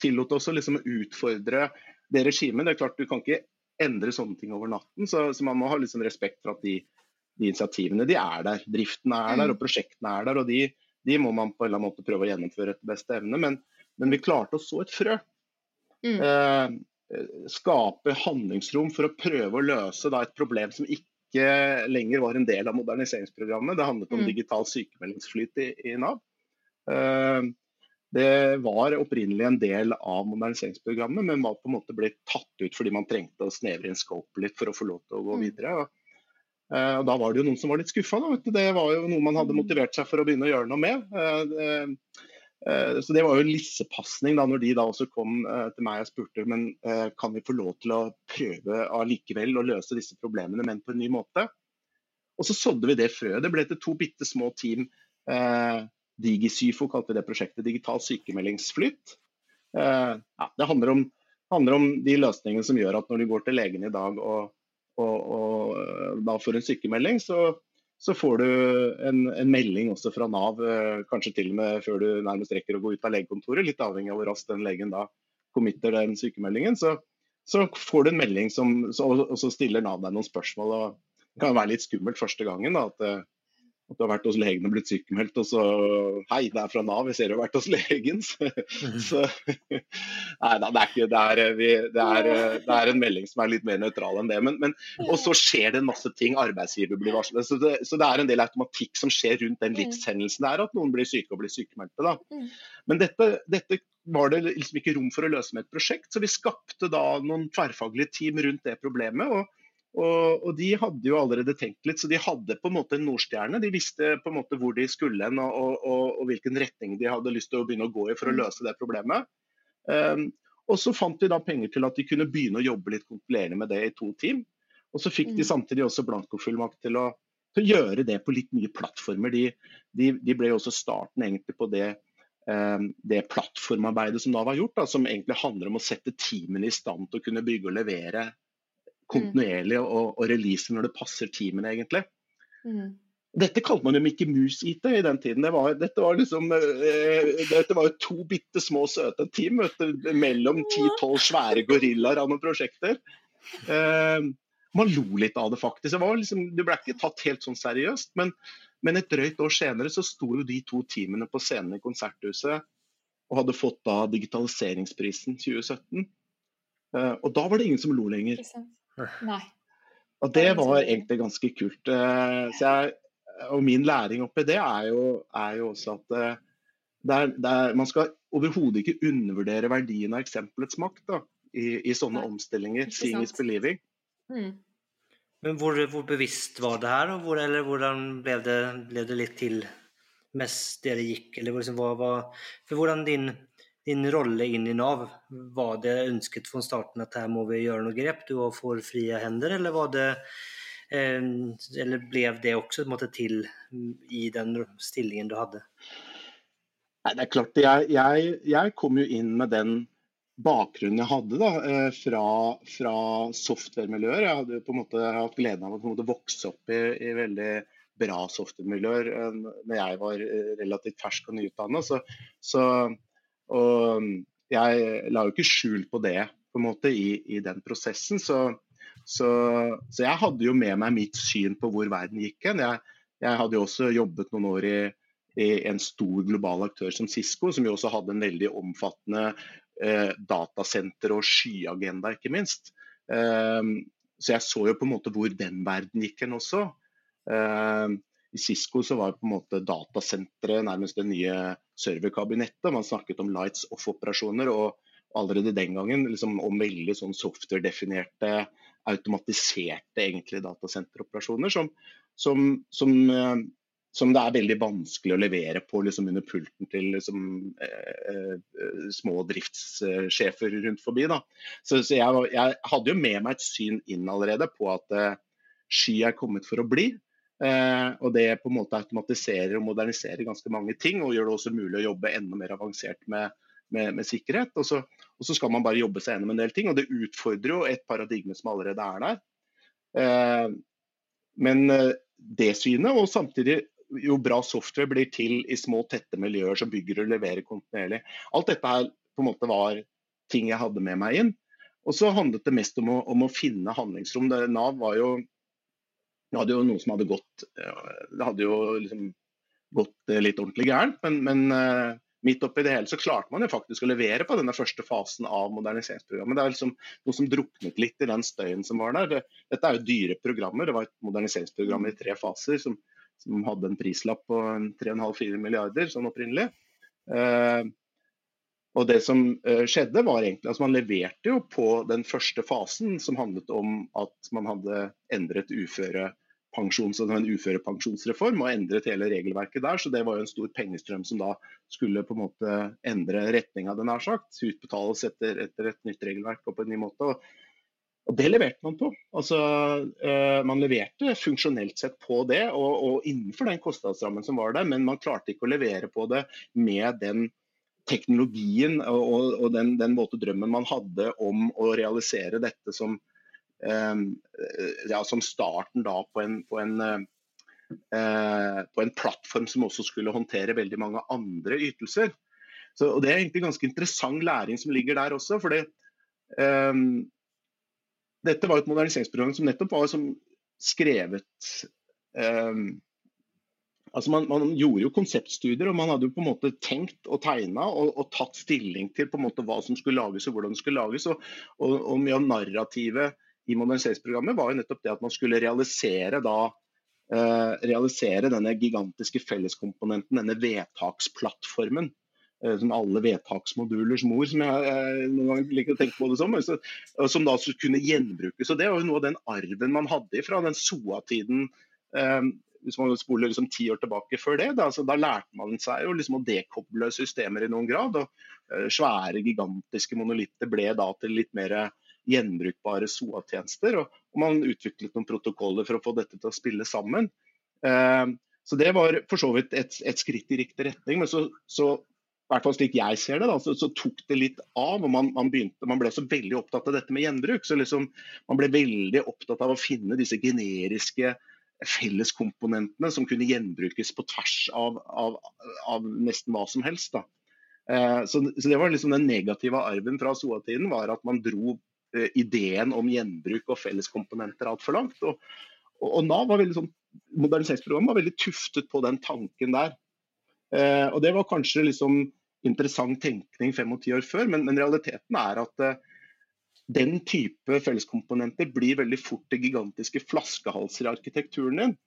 tillot oss å liksom utfordre det regimet. Det er klart Du kan ikke endre sånne ting over natten, så, så man må ha liksom respekt for at de, de, initiativene de er der. Driften er der, og mm. prosjektene er der. og de, de, må man på en eller annen måte prøve å gjennomføre etter beste evne. Men, men vi klarte å så et frø. Mm. Uh, skape handlingsrom for å prøve å løse da, et problem som ikke lenger var en del av moderniseringsprogrammet. Det handlet om mm. digital sykemeldingsflyt i, i Nav. Uh, det var opprinnelig en del av moderniseringsprogrammet, men var på en måte blitt tatt ut fordi man trengte å snevre inn scope litt for å få lov til å gå mm. videre. Og, uh, og da var det jo noen som var litt skuffa. Det var jo noe man hadde mm. motivert seg for å begynne å gjøre noe med. Eh, så Det var jo en lissepasning da når de da også kom eh, til meg og spurte men eh, kan vi få lov til å prøve allikevel å løse disse problemene, men på en ny måte. Og Så sådde vi det frøet. Det ble til to bitte små team. DigiSyfo kalte det prosjektet. Digital sykemeldingsflytt. Ja, det handler om, handler om, de løsningene som gjør at når du går til legen i dag og, og, og da får en sykemelding, så så får du en, en, melding også fra Nav, eh, kanskje til og med før du nærmest rekker å gå ut av legekontoret, litt avhengig av hvor raskt den legen da committer den sykemeldingen. Så, så får du en melding, som, så, og så stiller Nav deg noen spørsmål. og Det kan være litt skummelt første gangen. da, at eh, at du har vært hos legen og blitt sykemeldt, og så Hei, det er fra Nav, jeg ser du har vært hos legen. Så, så Nei da, det er ikke det er, vi, det, er, det er, en melding som er litt mer nøytral enn det. Men, men, og så skjer det en masse ting. Arbeidsgiver blir varslet. Så det, så det, er en del automatikk som skjer rundt den mm. livshendelsen det er at noen blir syke og blir sykemeldte. Da. Mm. Men dette, dette var det liksom ikke rom for å løse med et prosjekt, så vi skapte da noen tverrfaglige team rundt det problemet. og og, og, de hadde jo allerede tenkt litt, så de hadde på en måte en nordstjerne. De visste på en måte hvor de skulle hen og, og, og, hvilken retning de hadde lyst til å begynne å gå i for å mm. løse det problemet. Um, og så fant de da penger til at de kunne begynne å jobbe litt kontrollerende med det i to team. Og så fikk de mm. samtidig også blankofullmakt til, til, å gjøre det på litt nye plattformer. De, de, de ble jo også starten egentlig på det, um, det plattformarbeidet som da var gjort, da, som egentlig handler om å sette teamene i stand til å kunne bygge og levere kontinuerlig og, og release når det passer teamene, egentlig. Mm. Dette kalte man jo Mickey Mouse-IT i den tiden. Det var, dette var liksom eh, dette var jo to bitte små søte team du, mellom 10-12 svære gorillaer av noen prosjekter. Eh, man lo litt av det, faktisk. Det, liksom, det ble ikke tatt helt sånn seriøst. Men, men, et drøyt år senere så sto jo de to teamene på scenen i Konserthuset og hadde fått da digitaliseringsprisen 2017. Eh, og da var det ingen som lo lenger. Nei. Og det var egentlig ganske kult. Eh, jeg, og min læring oppi det er jo, er jo også at det er, det er, man skal overhodet ikke undervurdere verdien av eksempelets makt. Da. i, i sånne omstillinger. Seeing is believing. Mm. Men hvor, hvor, bevisst var det her, hvor, eller hvordan ble det, ble det, litt til mens dere gikk? Eller liksom, hva, hva, for hvordan din, din rolle inn i Nav, var det ønsket fra starten at her må vi gjøre noe grep, du får frie hender, eller var det eh, eller ble det også måte, til i den stillingen du hadde? Nei, det er klart, jeg, jeg, jeg kom jo inn med den bakgrunnen jeg hadde da, eh, fra, fra software-miljøer. Jeg hadde på en måte hatt gleden av å måte vokse opp i, i veldig bra software-miljøer eh, når jeg var relativt fersk og nyutdanna. Så, så, og jeg la jo ikke skjul på det på en måte i, i den prosessen. Så, så, så, jeg hadde jo med meg mitt syn på hvor verden gikk hen. Jeg, jeg hadde jo også jobbet noen år i, i en stor global aktør som Cisco, som jo også hadde en veldig omfattende eh, datasenter og skyagenda, ikke minst. Eh, så jeg så jo på en måte hvor den verden gikk hen også. Eh, I Cisco så var på en måte datasenteret nærmest det nye serverkabinettet. Man snakket om lights off-operasjoner. og allerede den gangen liksom, om veldig sånn software-definerte, automatiserte egentlig datasenteroperasjoner som, som, som eh, som det er veldig vanskelig å levere på liksom, under pulten til liksom, eh, eh, små driftssjefer rundt forbi. Så, så jeg, jeg, hadde jo med meg et syn inn allerede på at eh, sky er kommet for å bli. Eh, og det på en måte automatiserer og moderniserer ganske mange ting, og gjør det også mulig å jobbe enda mer avansert med, med, med sikkerhet. Og så, og så, skal man bare jobbe seg gjennom en del ting, og det utfordrer jo et paradigme som allerede er der. Eh, men eh, det synet, og samtidig jo bra software blir til i små, tette miljøer som bygger og leverer kontinuerlig. Alt dette her på en måte var ting jeg hadde med meg inn. Og så handlet det mest om å, om å finne handlingsrom. Det, Nav var jo det hadde jo noe som hadde gått Det hadde jo liksom gått eh, litt ordentlig gærent, men, men uh, midt oppi det hele så klarte man jo faktisk å levere på denne første fasen av moderniseringsprogrammet. Det er liksom noe som druknet litt i den støyen som var der. Det, dette er jo dyre programmer. Det var et moderniseringsprogram i tre faser som, som hadde en prislapp på 3,5-4 milliarder sånn opprinnelig. Eh, og det som eh, skjedde var egentlig at Man leverte jo på den første fasen, som handlet om at man hadde endret uførepensjons, en uførepensjonsreform og endret hele regelverket der. Så det var jo en stor pengestrøm som da skulle på en måte endre retninga, den har sagt. Utbetales etter, etter, et nytt regelverk og på en ny måte. Og Det leverte man på. Altså, eh, man leverte funksjonelt sett på det, og, og, innenfor den kostnadsrammen som var der, men man klarte ikke å levere på det med den teknologien og, og den, den våte drømmen man hadde om å realisere dette som, eh, ja, som starten da på en, på en eh, på en plattform som også skulle håndtere veldig mange andre ytelser. Så, og Det er egentlig ganske interessant læring som ligger der også. fordi um, dette var et moderniseringsprogram som nettopp var som skrevet um, altså man, man, gjorde jo konseptstudier, og man hadde jo på en måte tenkt og tegna og, og, tatt stilling til på en måte hva som skulle lages og hvordan det skulle lages. Og, og, og mye av narrativet i moderniseringsprogrammet var jo nettopp det at man skulle realisere da uh, realisere denne gigantiske felleskomponenten, denne vedtaksplattformen. Eh, som alle vedtaksmodulers mor, som jeg, jeg noen ganger liker å tenke på det som. Så, som da kunne gjenbrukes. og Det var jo noe av den arven man hadde fra den SOA-tiden. Hvis man spoler liksom ti år tilbake før det, da, da lærte man seg liksom å dekoble systemer i noen grad. og uh, Svære, gigantiske monolitter ble da til litt mer gjenbrukbare SOA-tjenester. Og, og, man utviklet noen protokoller for å få dette til å spille sammen. Uh, så Det var for så vidt et, et skritt i riktig retning. Men så, så i hvert fall slik jeg ser det, da, så, så, tok det litt av. og man, man, begynte, man ble så veldig opptatt av dette med gjenbruk. så liksom, Man ble veldig opptatt av å finne disse generiske felleskomponentene som kunne gjenbrukes på tvers av, av, av nesten hva som helst. da. Eh, så, så, det var liksom Den negative arven fra SOA-tiden var at man dro eh, ideen om gjenbruk og felleskomponenter altfor langt. Og, og, og Nav var veldig sånn, Moderniseringsprogrammet var veldig tuftet på den tanken der. Eh, og Det var kanskje liksom interessant tenkning fem og ti år før, men, men realiteten er at eh, den type felleskomponenter blir veldig fort det gigantiske flaskehalser i arkitekturen din.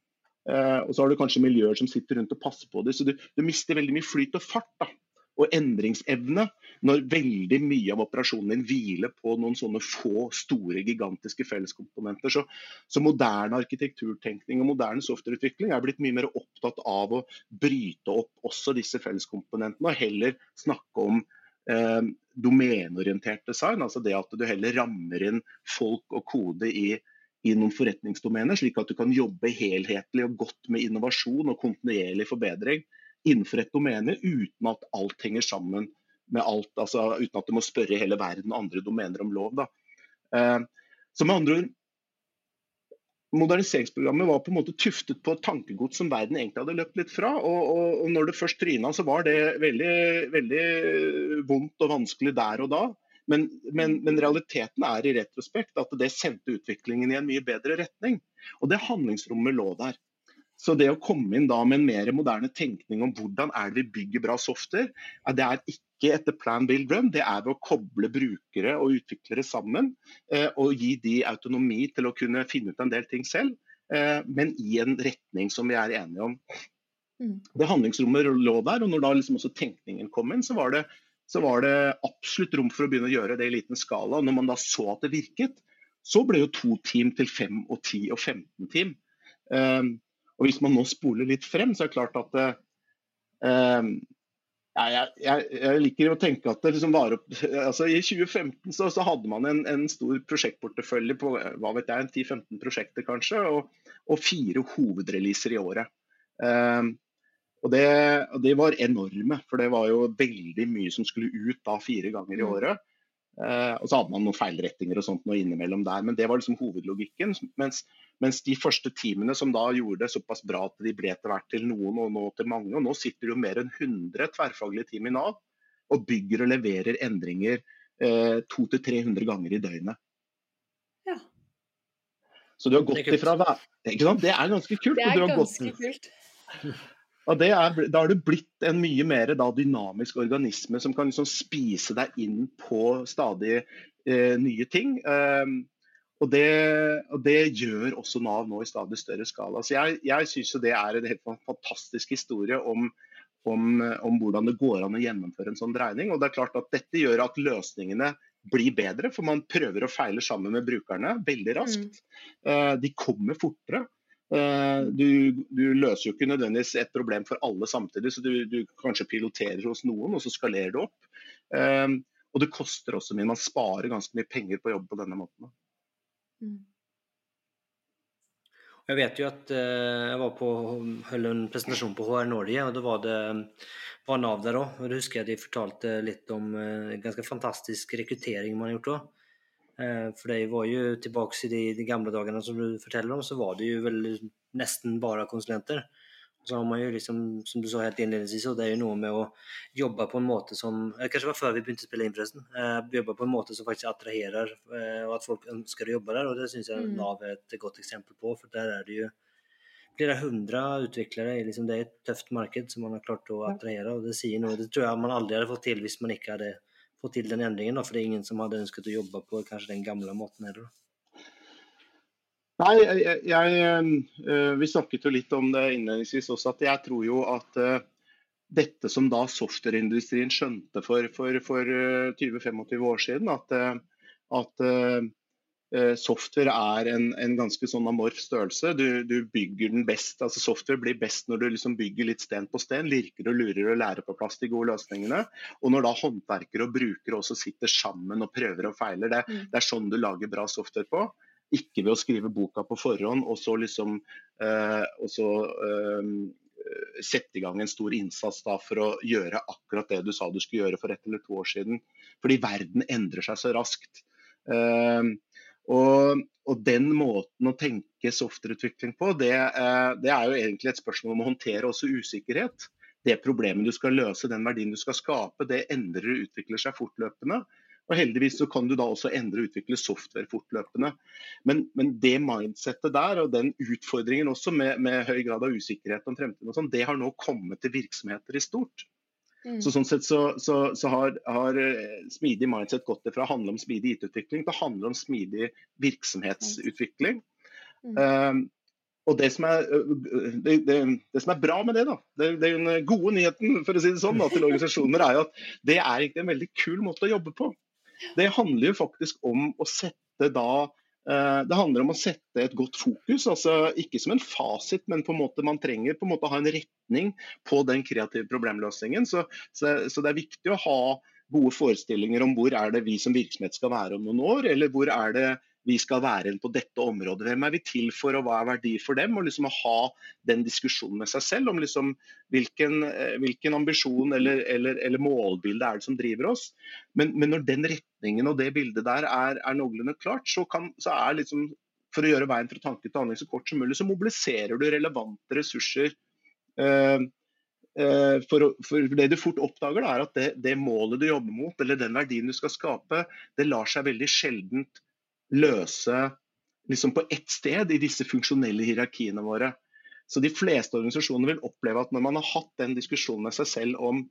Eh, og så har du kanskje miljøer som sitter rundt og passer på det, så du, du mister veldig mye flyt og fart. da. og endringsevne når veldig mye av operasjonen din hviler på noen sånne få, store, gigantiske felleskomponenter. Så, så moderne arkitekturtenkning og moderne softwareutvikling er blitt mye mer opptatt av å bryte opp også disse felleskomponentene, og heller snakke om eh, domeneorientert design. Altså det at du heller rammer inn folk og kode i, i noen forretningsdomener, slik at du kan jobbe helhetlig og godt med innovasjon og kontinuerlig forbedring innenfor et domene uten at alt henger sammen med alt. altså Uten at du må spørre hele verden og andre domener om lov. da. Eh, så med andre ord, Moderniseringsprogrammet var på en måte tuftet på et tankegods som verden egentlig hadde løpt litt fra. Og, og, og når det først tryna, så var det veldig, veldig vondt og vanskelig der og da. Men, men, men, realiteten er i retrospekt at det sendte utviklingen i en mye bedre retning. Og det handlingsrommet lå der. Så det å komme inn da med en mer moderne tenkning om hvordan er det vi bygger bra software, det er ikke etter plan, build, run. Det er ved å koble brukere og utviklere sammen eh, og gi de autonomi til å kunne finne ut en del ting selv, eh, men i en retning som vi er enige om. Mm. Det handlingsrommet lå der, og når da liksom også tenkningen kom inn, så var, det, så var det absolutt rom for å begynne å gjøre det i liten skala. Og når man da så at det virket, så ble jo to team til fem og ti og 15 team. Um, og Hvis man nå spoler litt frem, så er det klart at eh, jeg, jeg, jeg, liker å tenke at det liksom var opp altså I 2015 så, så hadde man en, en, stor prosjektportefølje på hva vet jeg, 10-15 prosjekter kanskje, og, og, fire hovedreleaser i året. Eh, og det, det, var enorme, for det var jo veldig mye som skulle ut da fire ganger i mm. året. Eh, og så hadde man noen feilrettinger og sånt noe innimellom der, men det var liksom hovedlogikken. Mens, mens, de første teamene som da gjorde det såpass bra at de ble etter hvert til noen og nå til mange, og nå sitter det jo mer enn 100 tverrfaglige team i Nav og bygger og leverer endringer eh, 200-300 ganger i døgnet. Ja. Så du har gått ifra Ikke sant? Det er ganske kult. Det er ganske kult. Er, da har du blitt en mye mer da, dynamisk organisme som kan liksom spise deg inn på stadig eh, nye ting. Um, og, det, og, det, gjør også Nav nå i stadig større skala. Så jeg jeg syns det er en helt fantastisk historie om, om, om, hvordan det går an å gjennomføre en sånn dreining. Og det er klart at Dette gjør at løsningene blir bedre, for man prøver å feile sammen med brukerne veldig raskt. Mm. Uh, de kommer fortere. Eh, du, du, løser jo ikke nødvendigvis et problem for alle samtidig, så du, du kanskje piloterer hos noen, og så skalerer det opp. Um, og det koster også mye. Man sparer ganske mye penger på å jobbe på denne måten. Mm. Jeg vet jo at uh, jeg var på, holdt en presentasjon på HR Norge, og da var det var Nav der òg. Da husker jeg de fortalte litt om ganske fantastisk rekruttering man har gjort òg. Eh, for det var jo tilbake i de, de, gamle dagene som du forteller om, så var det jo vel nesten bare konsulenter. Så har man jo liksom, som du sa helt innledningsvis, det er jo noe med å jobbe på en måte som Kanskje det var før vi begynte å spille inn, forresten. Eh, jobbe på en måte som faktisk attraherer, eh, og at folk ønsker å jobbe der. Og det syns jeg mm. Nav er et godt eksempel på, for der er det jo flere hundre utviklere. Liksom, det er et tøft marked som man har klart å attrahere, og det sier noe. Det tror jeg man aldri hadde fått til hvis man ikke hadde få til den endringen? Da, for det er ingen som hadde ønsket å jobbe på kanskje den gamle måten heller? Nei, jeg, jeg, eh, Vi snakket jo litt om det innledningsvis også, at jeg tror jo at uh, dette som da softwareindustrien skjønte for, for, for 20-25 eh, år siden, at, at Eh, software er en, en, ganske sånn amorf størrelse. Du, du, bygger den best, altså Software blir best når du liksom bygger litt sten på sten, lirker og lurer og lærer på plass de gode løsningene. Og når da håndverkere og brukere også sitter sammen og prøver og feiler. Det, mm. det er sånn du lager bra software på. Ikke ved å skrive boka på forhånd og så liksom eh, og så, eh, sette i gang en stor innsats da for å gjøre akkurat det du sa du skulle gjøre for ett eller to år siden. Fordi verden endrer seg så raskt. Uh, og, og, den måten å tenke softwareutvikling på, det, eh, det, er jo egentlig et spørsmål om å håndtere også usikkerhet. Det problemet du skal løse, den verdien du skal skape, det endrer og utvikler seg fortløpende. Og Heldigvis så kan du da også endre og utvikle software fortløpende. Men, men det mindsettet der og den utfordringen også med, med høy grad av usikkerhet om fremtiden, og sånn, det har nå kommet til virksomheter i stort. Mm. Så sånn sett så, så, så har, har, eh, smidig mindset gått fra å handle om smidig IT-utvikling til å handle om smidig virksomhetsutvikling. Mm. Um, og det som, er, det, det, det som, er, bra med det, da, det, den gode nyheten for å si det sånn, da, til organisasjoner, er jo at det er egentlig en veldig kul måte å jobbe på. Det handler jo faktisk om å sette da Eh, det handler om å sette et godt fokus, altså ikke som en fasit, men på en måte man trenger på en måte å ha en retning på den kreative problemløsningen. Så, så, så, det er viktig å ha gode forestillinger om hvor er det vi som virksomhet skal være om noen år, eller hvor er det vi skal være på dette området. Hvem er vi til for, og hva er verdi for dem? Og liksom å ha den diskusjonen med seg selv om liksom hvilken, eh, hvilken, ambisjon eller, eller, eller, målbilde er det som driver oss. Men, men, når den retningen og det bildet der er, er noenlunde klart, så, kan, så er liksom for å gjøre veien fra tanke til handling så kort som mulig, så mobiliserer du relevante ressurser. Uh, uh, for, for, Det du fort oppdager, da, er at det, det, målet du jobber mot, eller den verdien du skal skape, det lar seg veldig sjeldent løse liksom på ett sted i disse funksjonelle hierarkiene våre. Så De fleste organisasjoner vil oppleve at når man har hatt den diskusjonen med seg selv om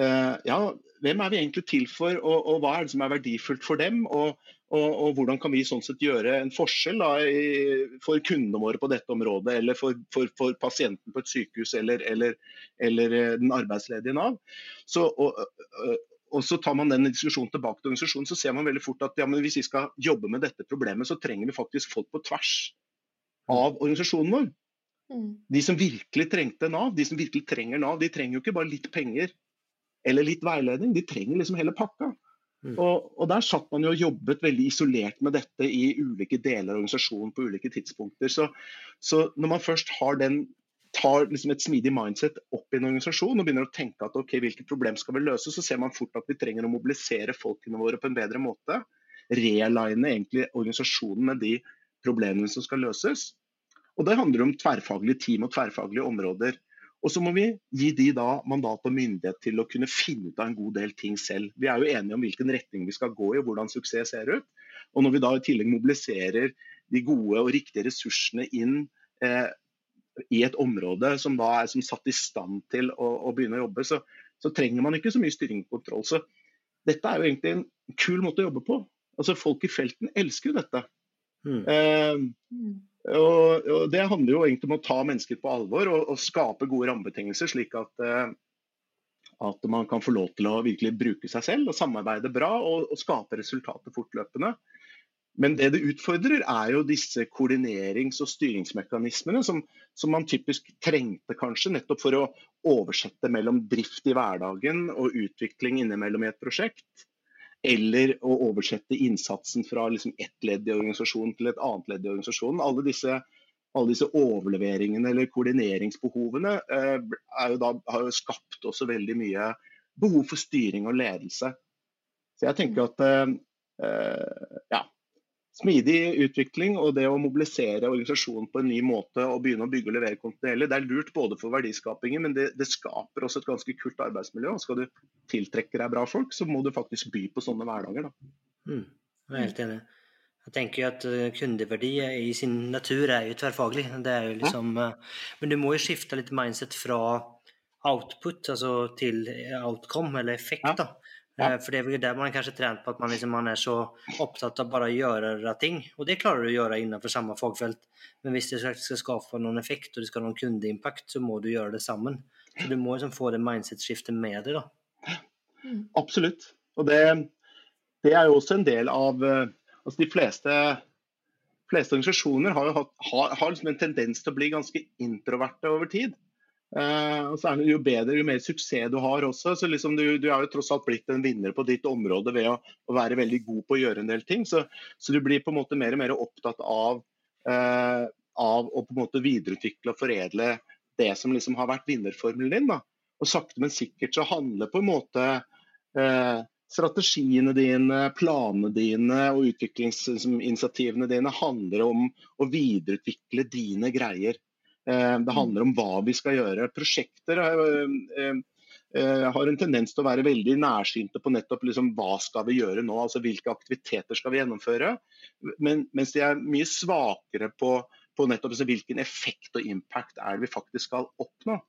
uh, ja, hvem er vi egentlig til for, og, og, hva er det som er verdifullt for dem, og, og, og hvordan kan vi sånn sett gjøre en forskjell da, i, for kundene våre på dette området, eller for, for, for pasienten på et sykehus, eller, eller, eller eh, den arbeidsledige Nav. Så, og, så tar man den diskusjonen tilbake til organisasjonen, så ser man veldig fort at ja, hvis vi skal jobbe med dette problemet, så trenger vi faktisk folk på tvers av organisasjonen vår. Mm. De som virkelig trengte Nav, de som virkelig trenger Nav, de trenger jo ikke bare litt penger eller litt veiledning, de trenger liksom hele pakka. Mm. Og, og, Der satt man jo og jobbet veldig isolert med dette i ulike deler av organisasjonen på ulike tidspunkter. Så, så når man først har den tar liksom et smidig mindset opp i en organisasjon og begynner å tenke at ok, hvilket problem skal vi løse, så ser man fort at vi trenger å mobilisere folkene våre på en bedre måte. Realigне egentlig organisasjonen med de problemene som skal løses. Og Det handler om tverrfaglige team og tverrfaglige områder. Og så må vi gi de da mandat og myndighet til å kunne finne ut av en god del ting selv. Vi er jo enige om hvilken retning vi skal gå i og hvordan suksess ser ut. Og når vi da i tillegg mobiliserer de gode og riktige ressursene inn eh, i et område som da er som satt i stand til å, å begynne å jobbe, så, så, trenger man ikke så mye styring og kontroll. Så dette er jo egentlig en kul måte å jobbe på. Altså Folk i felten elsker jo dette. Mm. Eh, og, og, Det handler jo egentlig om å ta mennesker på alvor og, og skape gode rammebetingelser, slik at, eh, at man kan få lov til å virkelig bruke seg selv og samarbeide bra og, og skape resultater fortløpende. Men det det utfordrer, er jo disse koordinerings- og styringsmekanismene som, som, man typisk trengte kanskje nettopp for å oversette mellom drift i hverdagen og utvikling innimellom i et prosjekt. Eller å oversette innsatsen fra liksom ett ledd i organisasjonen til et annet ledd i organisasjonen. Alle disse, alle disse overleveringene eller koordineringsbehovene eh, jo da, har jo skapt også veldig mye behov for styring og ledelse. Så jeg tenker at eh, ja, smidig utvikling og det å mobilisere organisasjonen på en ny måte og begynne å bygge og levere kontinuerlig, det er lurt både for verdiskapingen, men det, det, skaper også et ganske kult arbeidsmiljø. og Skal du tiltrekke deg bra folk, så må du faktisk by på sånne hverdager. Da. Mm, jeg er helt enig. Jeg tenker jo at eh, kundeverdi i sin natur er jo tverrfaglig. Det er jo liksom, ja. Eh, men du må jo skifte litt mindset fra output altså til outcome, eller effekt. Ja. da. Ja. Eh, for det er vel der man kanskje trent på at man, liksom, man, er så opptatt av bare å gjøre ting. Og det klarer du å gjøre innenfor samme fagfelt. Men hvis det skal skape noen effekt og det skal ha noen kundeimpact, så må du gjøre det sammen. Så du må liksom få det mindset-skiftet med deg. da. Mm. Absolutt. Og det, det, er jo også en del av altså De fleste, fleste organisasjoner har, hatt, har, har liksom en tendens til å bli ganske introverte over tid. Uh, og så er det Jo bedre, jo mer suksess du har også. så liksom du, du er jo tross alt blitt en vinner på ditt område ved å, å, være veldig god på å gjøre en del ting. Så, så, du blir på en måte mer og mer opptatt av, uh, av å på en måte videreutvikle og foredle det som liksom har vært vinnerformelen din. da. Og sakte, men sikkert så handler på en måte uh, strategiene dine, planene dine og utviklingsinitiativene dine handler om å videreutvikle dine greier. Eh, det handler om hva vi skal gjøre. Prosjekter eh, eh, har en tendens til å være veldig nærsynte på nettopp liksom, hva skal vi gjøre nå, altså hvilke aktiviteter skal vi gjennomføre. Men, mens de er mye svakere på, på nettopp altså, hvilken effekt og impact er det vi faktisk skal oppnå.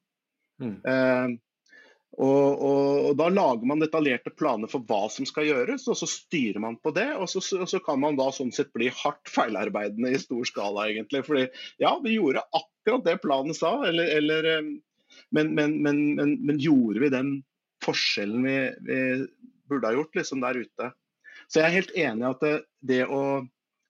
Mm. Og, og, og, Da lager man detaljerte planer for hva som skal gjøres, og så styrer man på det. Og så, og så kan man da sånn sett bli hardt feilarbeidende i stor skala, egentlig. Fordi ja, vi gjorde akkurat det planen sa, eller, eller eh, men, men, men, men, gjorde vi den forskjellen vi, vi burde ha gjort liksom der ute? Så jeg er helt enig i at det, det å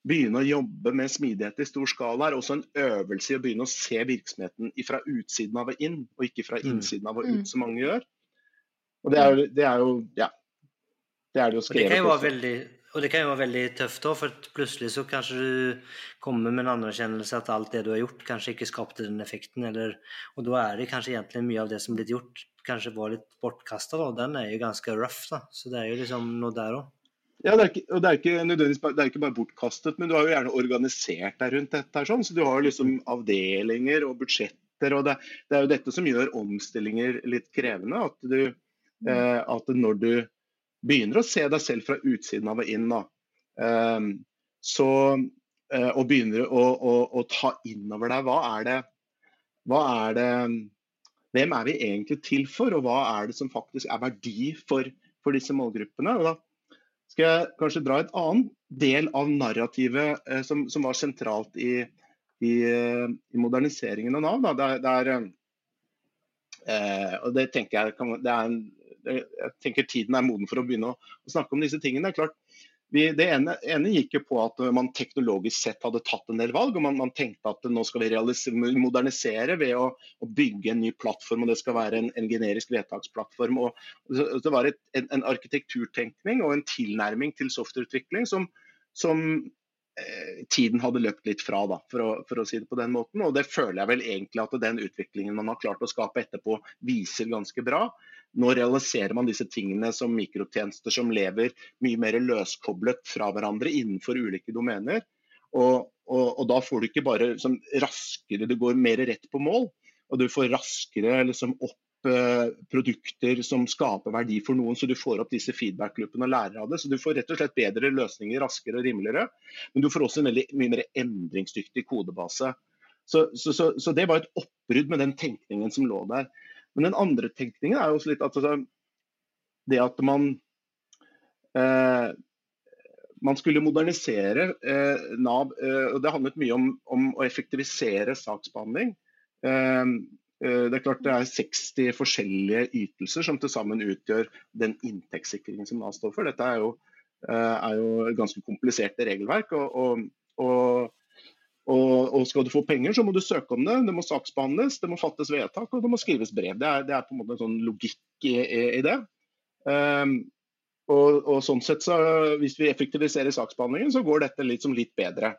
begynne å jobbe med smidighet i stor skala er også en øvelse i å begynne å se virksomheten fra utsiden av og inn, og ikke fra mm. innsiden av og ut, mm. som mange gjør. Og det er, jo, det er jo ja. Det er det jo skrevet. Det kan jo være veldig, og det kan jo være veldig tøft òg, for plutselig så kanskje du kommer med en anerkjennelse at alt det du har gjort, kanskje ikke skapte den effekten. Eller, og da er det kanskje egentlig mye av det som blitt gjort, kanskje var litt bortkasta. Den er jo ganske rough, da. Så det er jo liksom noe der òg. Ja, det er, ikke, og det er ikke det er ikke bare bortkastet, men du har jo gjerne organisert deg rundt dette. sånn, så Du har liksom avdelinger og budsjetter. og det, det, er jo dette som gjør omstillinger litt krevende. At, du, eh, at når du begynner å se deg selv fra utsiden av og inn, eh, så, uh, og begynner å, å, å, ta inn over deg hva er det, hva er det Hvem er vi egentlig til for, og hva er det som faktisk er verdi for, for disse målgruppene? og da skal jeg kanskje dra et annet del av narrativet uh, som, som, var sentralt i, i, uh, i, moderniseringen av Nav. Da. Det er, eh, og det tenker jeg, det er en, jeg tenker tiden er moden for å begynne å, snakke om disse tingene. Det er klart, vi, det ene, ene, gikk jo på at man teknologisk sett hadde tatt en del valg. og Man, man tenkte at nå skal vi modernisere ved å, å, bygge en ny plattform. og Det skal være en, en generisk vedtaksplattform. og Det var et, en, en, arkitekturtenkning og en tilnærming til softwareutvikling som, som eh, tiden hadde løpt litt fra, da, for å, for å, si det på den måten. og Det føler jeg vel egentlig at den utviklingen man har klart å skape etterpå, viser ganske bra. Nå realiserer man disse tingene som mikrotjenester som lever mye mer løskoblet fra hverandre innenfor ulike domener. Og, og, og da får du ikke bare sånn, raskere, du går mer rett på mål. Og du får raskere liksom, opp eh, produkter som skaper verdi for noen, så du får opp disse feedback-loopene og lærer av det. Så du får rett og slett bedre løsninger raskere og rimeligere. Men du får også en veldig mye mer endringsdyktig kodebase. Så, så, så, så det var et oppbrudd med den tenkningen som lå der. Men den andre tenkningen er jo litt at altså, det at man eh, man skulle modernisere eh, Nav. Eh, og Det handlet mye om, om å effektivisere saksbehandling. Eh, det er klart det er 60 forskjellige ytelser som til sammen utgjør den inntektssikringen som Nav står for. Dette er jo, eh, er jo ganske kompliserte regelverk. og, og, og og, skal du få penger, så må du søke om det. Det må saksbehandles, det må fattes vedtak og det må skrives brev. Det er, det er på en måte en sånn logikk i, i, det. Um, og, sånn sett så, Hvis vi effektiviserer saksbehandlingen, så går dette litt, som litt bedre.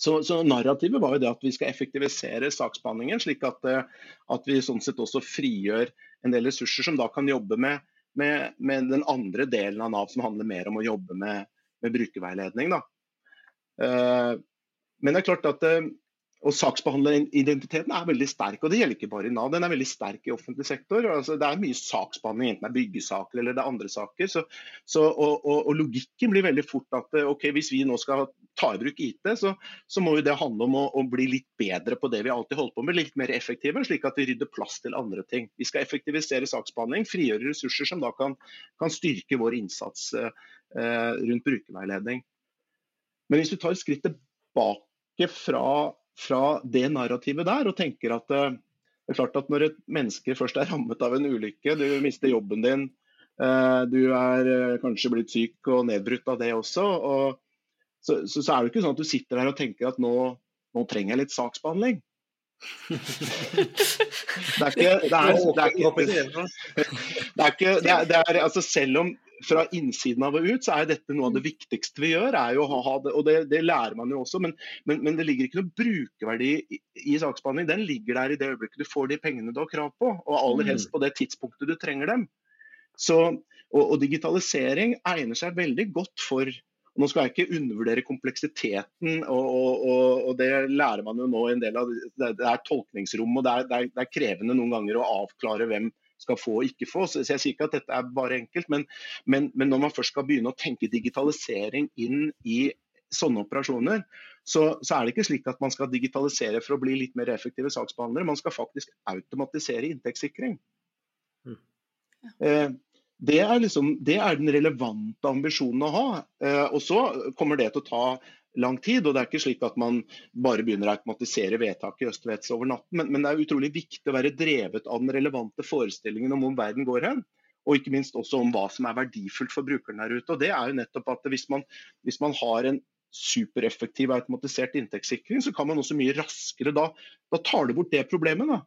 Så, så, Narrativet var jo det at vi skal effektivisere saksbehandlingen, slik at, eh, at, vi sånn sett også frigjør en del ressurser som da kan jobbe med, med, med den andre delen av Nav, som handler mer om å jobbe med, med brukerveiledning. Da. Uh, men det er klart at eh, og Saksbehandleridentiteten er veldig sterk, og det gjelder ikke bare i Nav. Den er veldig sterk i offentlig sektor. Altså, det er mye saksbehandling, enten det er byggesaker eller det er andre saker. Så, så, og, og, og, logikken blir veldig fort at okay, ok, hvis vi nå skal ta i bruk IT, så, så må det handle om å, å, bli litt bedre på det vi alltid holder på med, litt mer effektive, slik at vi rydder plass til andre ting. Vi skal effektivisere saksbehandling, frigjøre ressurser som da kan, kan styrke vår innsats eh, rundt brukerveiledning. Men hvis du tar et skritt tilbake fra, fra det narrativet der og tenker at eh, det er klart at når et menneske først er rammet av en ulykke, du mister jobben din, eh, du er eh, kanskje blitt syk og nedbrutt av det også, og så, så, så, er det ikke sånn at du sitter der og tenker at nå, nå trenger jeg litt saksbehandling. det er ikke det er, det er ikke, er, det er, altså Selv om fra innsiden av og ut, så er dette noe av det mm. viktigste vi gjør. er jo å ha det, og det, det lærer man jo også, men, men, men, det ligger ikke noe brukerverdi i, i, saksbehandling. Den ligger der i det øyeblikket du får de pengene du har krav på, og aller mm. helst på det tidspunktet du trenger dem. Så, og, og digitalisering egner seg veldig godt for nå skal jeg ikke undervurdere kompleksiteten, og, og, og, det lærer man jo nå en del av. Det er tolkningsrom, og det er, det er krevende noen ganger å avklare hvem skal få og ikke få. Så, jeg sier ikke at dette er bare enkelt, men, men, men når man først skal begynne å tenke digitalisering inn i sånne operasjoner, så, så, er det ikke slik at man skal digitalisere for å bli litt mer effektive saksbehandlere. Man skal faktisk automatisere inntektssikring. Mm. Eh, det er, liksom, det er den relevante ambisjonen å ha. Eh, og så kommer det til å ta lang tid. og Det er ikke slik at man bare begynner å automatisere vedtaket i Øst-Vets over natten. Men, men, det er utrolig viktig å være drevet av den relevante forestillingen om hvor verden går hen. Og ikke minst også om hva som er verdifullt for brukeren der ute. og det er jo nettopp at Hvis man, hvis man har en supereffektiv automatisert inntektssikring, så kan man også mye raskere da, da tar du bort det problemet. da.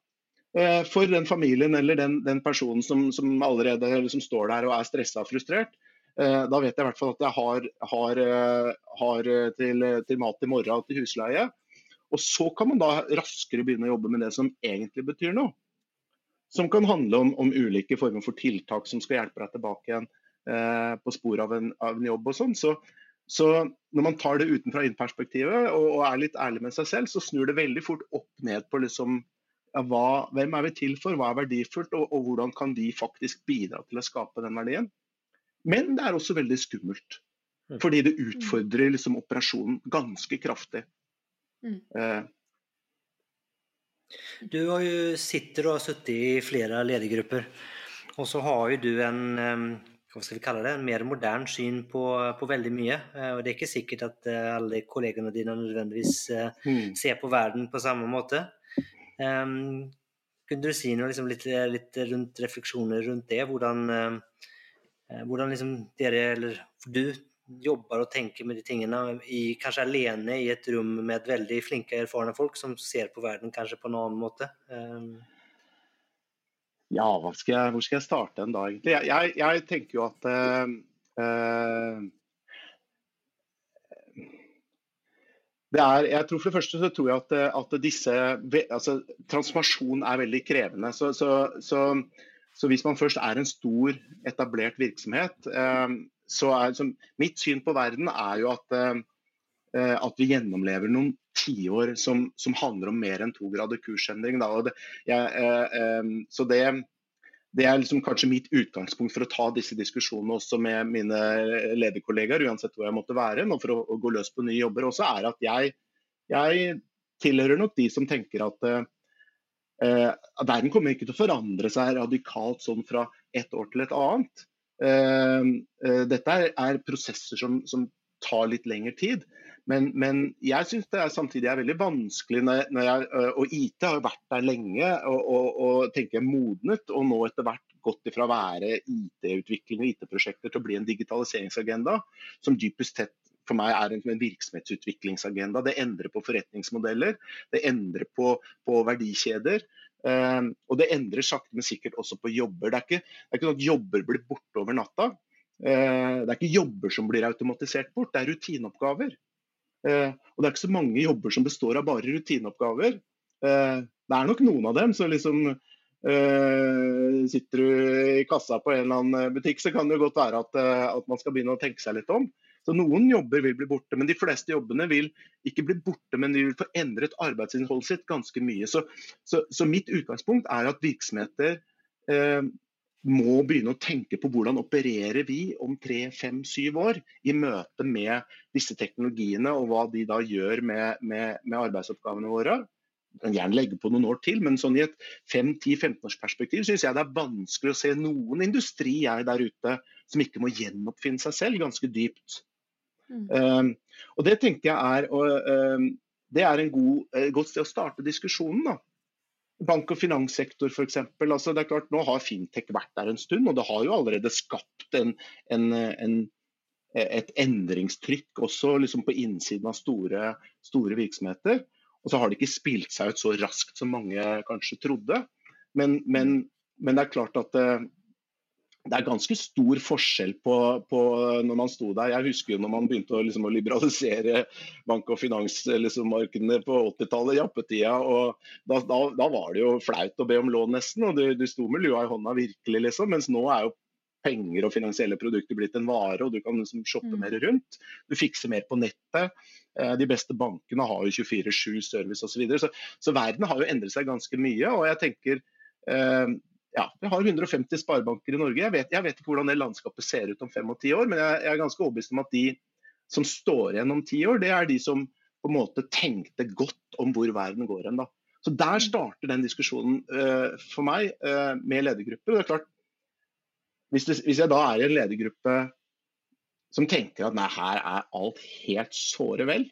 Eh, for den familien eller den, den personen som, som allerede som står der og er stressa og frustrert. Eh, da vet jeg i hvert fall at jeg har, har, eh, har til, til, mat i morgen og til husleie. Og så kan man da raskere begynne å jobbe med det som egentlig betyr noe. Som kan handle om, om ulike former for tiltak som skal hjelpe deg tilbake igjen eh, på sporet av, av, en jobb og sånn. Så, så, når man tar det utenfra inn-perspektivet og, og, er litt ærlig med seg selv, så snur det veldig fort opp ned på liksom ja, hva, hvem er vi til for, hva er verdifullt, og, og, hvordan kan de faktisk bidra til å skape den verdien. Men det er også veldig skummelt, mm. fordi det utfordrer liksom, operasjonen ganske kraftig. Mm. Eh. Du har jo sitter og har sittet i flere ledergrupper, og så har jo du en hva skal vi kalle det, en mer moderne syn på, på, veldig mye. Eh, og Det er ikke sikkert at eh, alle kollegene dine nødvendigvis mm. ser på verden på samme måte. Um, kunne du si noe liksom, litt, litt, rundt refleksjoner rundt det? Hvordan, uh, hvordan liksom dere, eller du, jobber og tenker med de tingene, i, kanskje alene i et rom med veldig flinke, erfarne folk som ser på verden kanskje på en annen måte? Um, ja, skal jeg, hvor skal jeg starte en dag? Jeg, jeg, jeg tenker jo at uh, Er, jeg tror For det første så tror jeg at, at disse, altså, transformasjon er veldig krevende. Så, så, så, så, hvis man først er en stor, etablert virksomhet, eh, så er så Mitt syn på verden er jo at, eh, at vi gjennomlever noen tiår som, som handler om mer enn to grader kursendring. Det, jeg, eh, så det, det er liksom kanskje mitt utgangspunkt for å ta disse diskusjonene også med mine lederkollegaer, uansett hvor jeg måtte være, nå for å, å, gå løs på nye jobber også, er at jeg, jeg tilhører nok de som tenker at verden kommer ikke til å forandre seg radikalt sånn fra et år til et annet. Uh, uh, dette er, er prosesser som, som, tar litt lengre tid. Men, men jeg syns det er samtidig er veldig vanskelig når, når jeg, Og IT har vært der lenge og, og, og tenker modnet, og nå etter hvert gått ifra å være IT-utvikling og IT-prosjekter til å bli en digitaliseringsagenda, som dypest sett for meg er en, en virksomhetsutviklingsagenda. Det endrer på forretningsmodeller, det endrer på, på verdikjeder. Uh, og det endrer sakte, men sikkert også på jobber. Det er ikke, det er ikke sånn at jobber blir borte over natta. Uh, det er ikke jobber som blir automatisert bort, det er rutineoppgaver. Eh, og det er ikke så mange jobber som består av bare rutineoppgaver. Eh, det er nok noen av dem. så liksom Uh, sitter du i kassa på en eller annen butikk, så kan det godt være at, uh, at, man skal begynne å tenke seg litt om. Så Noen jobber vil bli borte, men de fleste jobbene vil ikke bli borte, men de vil få endret arbeidsinnholdet sitt ganske mye. Så, så, så mitt utgangspunkt er at virksomheter eh, må begynne å tenke på hvordan opererer vi om tre, fem, syv år i møte med disse teknologiene, og hva de da gjør med, med, med arbeidsoppgavene våre. Jeg kan gjerne legge på noen år til, men sånn i et 5-10-15 års perspektiv syns jeg det er vanskelig å se noen industri jeg der ute som ikke må gjenoppfinne seg selv ganske dypt. Mm. Um, og Det tenker jeg er, og, um, det er god, uh, godt sted å starte diskusjonen. da bank- og finanssektor f.eks. Altså, det er klart, nå har fintech vært der en stund, og det har jo allerede skapt en, en, en, et endringstrykk også liksom på innsiden av store, store, virksomheter. Og så har det ikke spilt seg ut så raskt som mange kanskje trodde. Men, men, men det er klart at eh, det er ganske stor forskjell på, på, når man sto der. Jeg husker jo når man begynte å, liksom, å liberalisere bank- og finansmarkedene liksom, på 80-tallet, jappetida. og da, da, da, var det jo flaut å be om lån, nesten. og Du, du sto med lua i hånda virkelig, liksom. Mens nå er jo penger og finansielle produkter blitt en vare, og du kan liksom shoppe mm. mer rundt. Du fikser mer på nettet. Eh, de beste bankene har jo 24-7 service osv. Så, videre. så Så verden har jo endret seg ganske mye. og jeg tenker eh, ja, vi har 150 sparebanker i Norge. Jeg vet, jeg vet, ikke hvordan det landskapet ser ut om fem og ti år, men jeg, jeg, er ganske overbevist om at de som står igjen om ti år, det er de som på en måte tenkte godt om hvor verden går hen. Så Der starter den diskusjonen uh, for meg uh, med ledergrupper. og det er klart hvis, det, hvis jeg da er i en ledergruppe som tenker at nei, her er alt helt såre vel.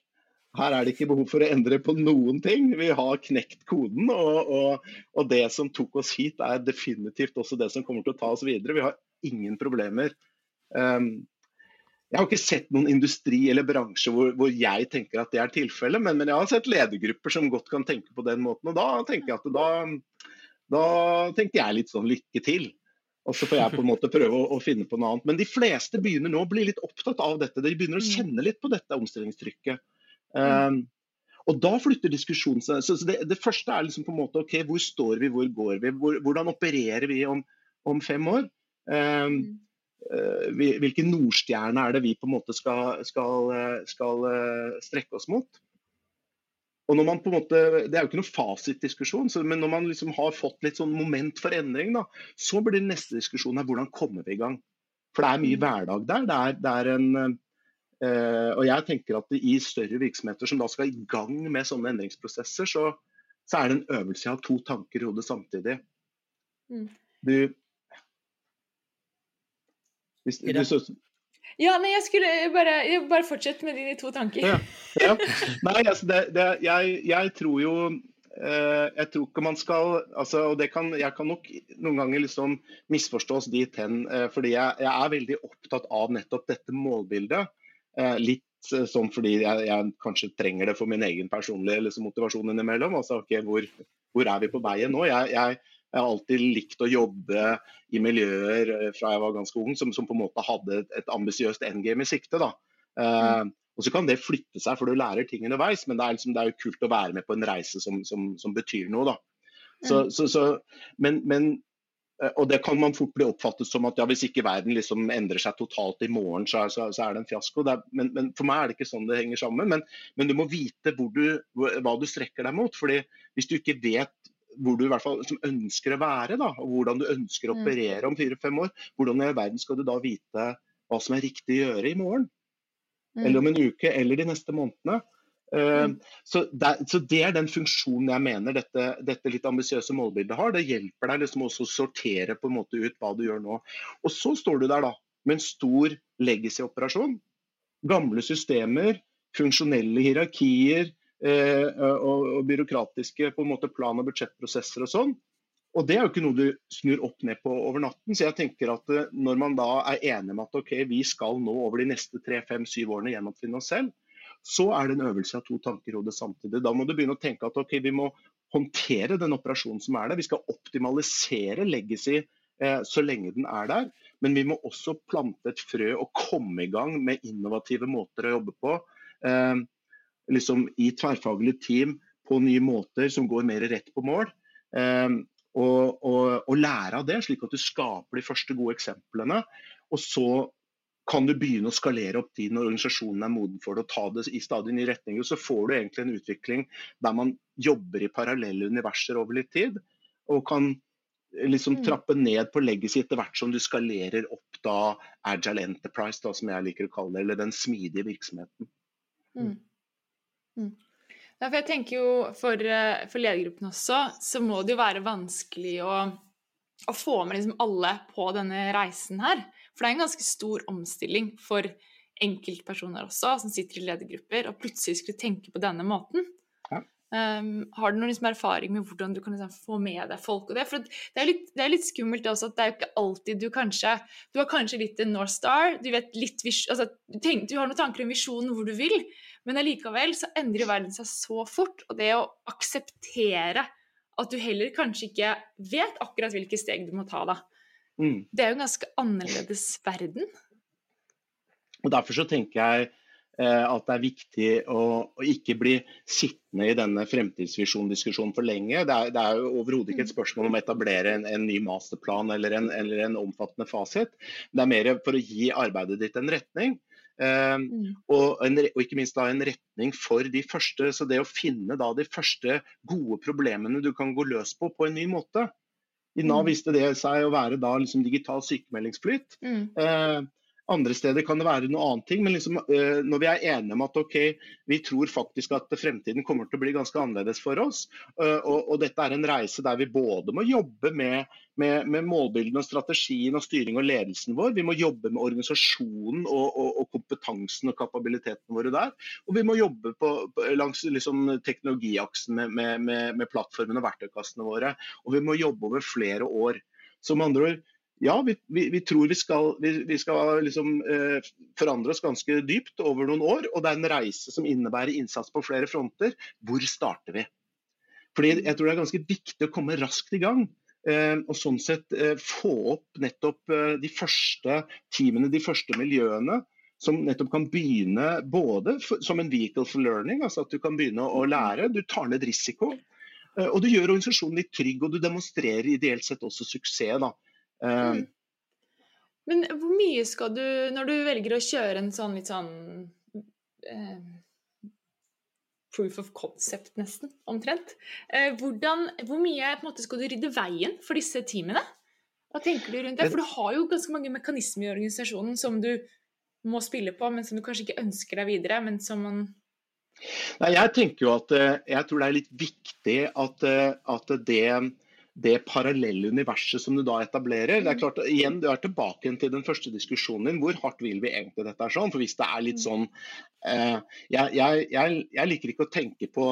Her er det ikke behov for å endre på noen ting. Vi har knekt koden. Og, og, og, det som tok oss hit, er definitivt også det som kommer til å ta oss videre. Vi har ingen problemer. Um, jeg har ikke sett noen industri eller bransje hvor, hvor jeg tenker at det er tilfellet, men, men, jeg har sett ledergrupper som godt kan tenke på den måten. Og da tenker jeg at da, da tenkte jeg litt sånn lykke til. Og så får jeg på en måte prøve å, å, finne på noe annet. Men de fleste begynner nå å bli litt opptatt av dette. De begynner å mm. kjenne litt på dette omstillingstrykket. Um, og da flytter diskusjonen seg. Så det, det, første er liksom på en måte ok, hvor står vi, hvor går vi? Hvor, hvordan opererer vi om, om fem år? Um, uh, hvilken nordstjerne er det vi på en måte skal, skal, eh, skal uh, strekke oss mot? Og når man på en måte, Det er jo ikke noen fasitdiskusjon, men når man liksom har fått litt sånn moment for endring, da, så blir neste diskusjon her hvordan kommer vi i gang. For det er mye mm. hverdag der. Det er, det er en, og jeg tenker at I større virksomheter som da skal i gang med sånne endringsprosesser, så, så er det en øvelse å ha to tanker i hodet samtidig. Mm. Du, hvis, du, ja, nei, jeg skulle bare, bare fortsette med dine to tanker. Ja, ja. Nei, altså det, det, jeg, jeg, tror jo eh, Jeg tror ikke man skal altså, og det kan, Jeg kan nok noen ganger liksom misforstås dit hen, eh, fordi jeg, jeg, er veldig opptatt av nettopp dette målbildet. Eh, litt sånn fordi jeg, jeg, kanskje trenger det for min egen personlige liksom, motivasjon innimellom. Altså, okay, hvor, hvor, er vi på veien nå? Jeg, jeg, jeg har alltid likt å jobbe i miljøer eh, fra jeg var ganske ung som, som på en måte hadde et, et ambisiøst endgame i sikte. da. Uh, og Så kan det flytte seg, for du lærer ting underveis, men det er, liksom, det er jo kult å være med på en reise som, som, som betyr noe. da. Så, mm. så, så, men, men, eh, og det kan man fort bli oppfattet som at ja, hvis ikke verden liksom endrer seg totalt i morgen, så, så, så er det en fiasko. Det er, men, men, for meg er det ikke sånn det henger sammen. Men, men du må vite du, hva du strekker deg mot. fordi Hvis du ikke vet hvor du i hvert fall ønsker å være, da, og hvordan du ønsker å mm. operere om fire-fem år, hvordan i verden skal du da vite hva som er riktig å gjøre i morgen? Mm. Eller om en uke, eller de neste månedene? Mm. så, det, så, det, er den funksjonen jeg mener dette, dette litt ambisiøse målbildet har. Det hjelper deg liksom også å sortere på en måte ut hva du gjør nå. Og så står du der da med en stor legacy-operasjon. Gamle systemer, funksjonelle hierarkier, Eh, og, og, byråkratiske på en måte plan- og budsjettprosesser og sånn. Og Det er jo ikke noe du snur opp ned på over natten. så jeg tenker at eh, Når man da er enig med at ok, vi skal nå over de neste tre, fem, syv årene gjennomfinne oss selv, så er det en øvelse av to tanker i hodet samtidig. Da må du begynne å tenke at okay, vi må håndtere den operasjonen som er der. Vi skal optimalisere legacy eh, så lenge den er der. Men vi må også plante et frø og komme i gang med innovative måter å jobbe på. Eh, liksom, i tverrfaglige team på nye måter som går mer rett på mål. Eh, og, og, og, lære av det, slik at du skaper de første gode eksemplene. Og så kan du begynne å skalere opp de når organisasjonen er moden for det, og ta det i stadig nye retninger. Så får du egentlig en utvikling der man jobber i parallelle universer over litt tid. Og kan liksom mm. trappe ned på legacy etter hvert som du skalerer opp da Agile Enterprise, da, som jeg liker å kalle det, eller den smidige virksomheten. Mm. Mm. Ja, for jeg tenker jo for, eh, for ledergruppen også, så må det jo være vanskelig å, å få med liksom alle på denne reisen her. For det er en ganske stor omstilling for enkeltpersoner også, som sitter i ledergrupper, og plutselig skulle tenke på denne måten. Um, har du noen liksom erfaring med hvordan du kan liksom få med deg folk og det? For det er litt, det er litt skummelt også at det er ikke alltid du kanskje Du har kanskje litt en North Star, du vet litt altså, du, tenk, du har noen tanker om visjonen hvor du vil, men allikevel så endrer verden seg så fort. Og det å akseptere at du heller kanskje ikke vet akkurat hvilke steg du må ta, da. Mm. Det er jo en ganske annerledes verden. Og Derfor så tenker jeg Eh, at det er viktig å, å, ikke bli sittende i denne fremtidsvisjondiskusjonen for lenge. Det er, det er jo overhodet ikke et mm. spørsmål om å etablere en, en ny masterplan eller en, eller en, omfattende fasit. Det er mer for å gi arbeidet ditt en retning. Eh, mm. og, en, og, ikke minst da en retning for de første. Så det å finne da de første gode problemene du kan gå løs på på en ny måte. I Nav mm. viste det seg å være da liksom digital sykemeldingsflyt. Mm. Eh, Andre steder kan det være noe annet ting. Men liksom, uh, når vi er enige om at ok, vi tror faktisk at fremtiden kommer til å bli ganske annerledes for oss, uh, og, og, dette er en reise der vi både må jobbe med, med, med målbildene og strategien og styring og ledelsen vår, vi må jobbe med organisasjonen og, og, og kompetansen og kapabiliteten våre der, og vi må jobbe på, langs liksom, teknologiaksen med, med, med plattformene og verktøykassene våre. Og vi må jobbe over flere år. Med andre ord, ja, vi, vi, vi, tror vi skal, vi, skal liksom, eh, forandre oss ganske dypt over noen år. Og det er en reise som innebærer innsats på flere fronter. Hvor starter vi? Fordi jeg tror det er ganske viktig å komme raskt i gang. Eh, og sånn sett eh, få opp nettopp eh, de første teamene, de første miljøene. Som nettopp kan begynne både som en vehicle for learning, altså at du kan begynne å lære. Du tar ned risiko. Eh, og du gjør organisasjonen litt trygg, og du demonstrerer ideelt sett også suksess. da. Mm. Um, Men hvor mye skal du, når du velger å kjøre en sånn litt sånn eh, proof of concept, nesten, omtrent. Eh, hvordan, hvor mye måte, skal du rydde veien for disse teamene? Hva tenker du rundt det? For du har jo ganske mange mekanismer i organisasjonen som du må spille på, men som du kanskje ikke ønsker deg videre, men som man Nei, jeg tenker jo at eh, jeg tror det er litt viktig at, eh, at det det parallelle universet som du da etablerer. det er klart, igjen, Du er tilbake til den første diskusjonen din. Hvor hardt vil vi egentlig dette? er sånn? For hvis det er litt mm. sånn eh, jeg, jeg, jeg, jeg, liker ikke å tenke på,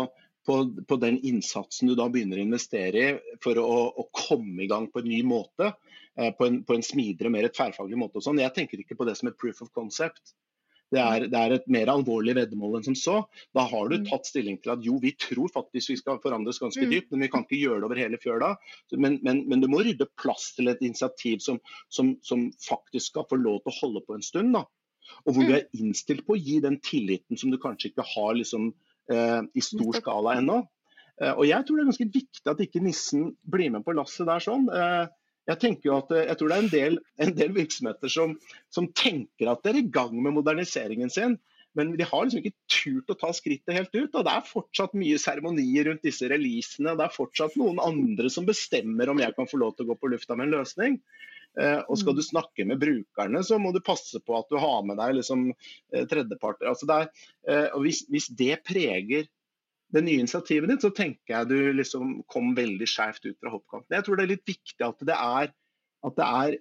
på, på, den innsatsen du da begynner å investere i for å, å komme i gang på en ny måte. Eh, på, en, på en smidigere, mer tverrfaglig måte. og sånn. Jeg tenker ikke på det som et proof of concept. Det er, det er, et mer alvorlig veddemål enn som så. Da har du mm. tatt stilling til at jo, vi tror faktisk vi skal forandres ganske mm. dypt, men vi kan ikke gjøre det over hele fjøla. Men, men, men, du må rydde plass til et initiativ som, som, som, faktisk skal få lov til å holde på en stund. da. Og hvor du mm. er innstilt på å gi den tilliten som du kanskje ikke har liksom, eh, i stor skala ennå. Eh, og jeg tror det er ganske viktig at ikke nissen blir med på lasset der sånn. Eh, jeg tenker jo at eh, jeg tror det er en del, en del virksomheter som, som, tenker at de er i gang med moderniseringen sin, men de har liksom ikke turt å ta skrittet helt ut. og Det er fortsatt mye seremonier rundt disse releasene. Det er fortsatt noen andre som bestemmer om jeg kan få lov til å gå på lufta med en løsning. Eh, og Skal du snakke med brukerne, så må du passe på at du har med deg liksom, eh, tredjeparter. Altså eh, hvis, hvis det preger det nye initiativet ditt, så tenker jeg du liksom kom veldig skjevt ut fra hoppkanten. Jeg tror det er litt viktig at det er, at det er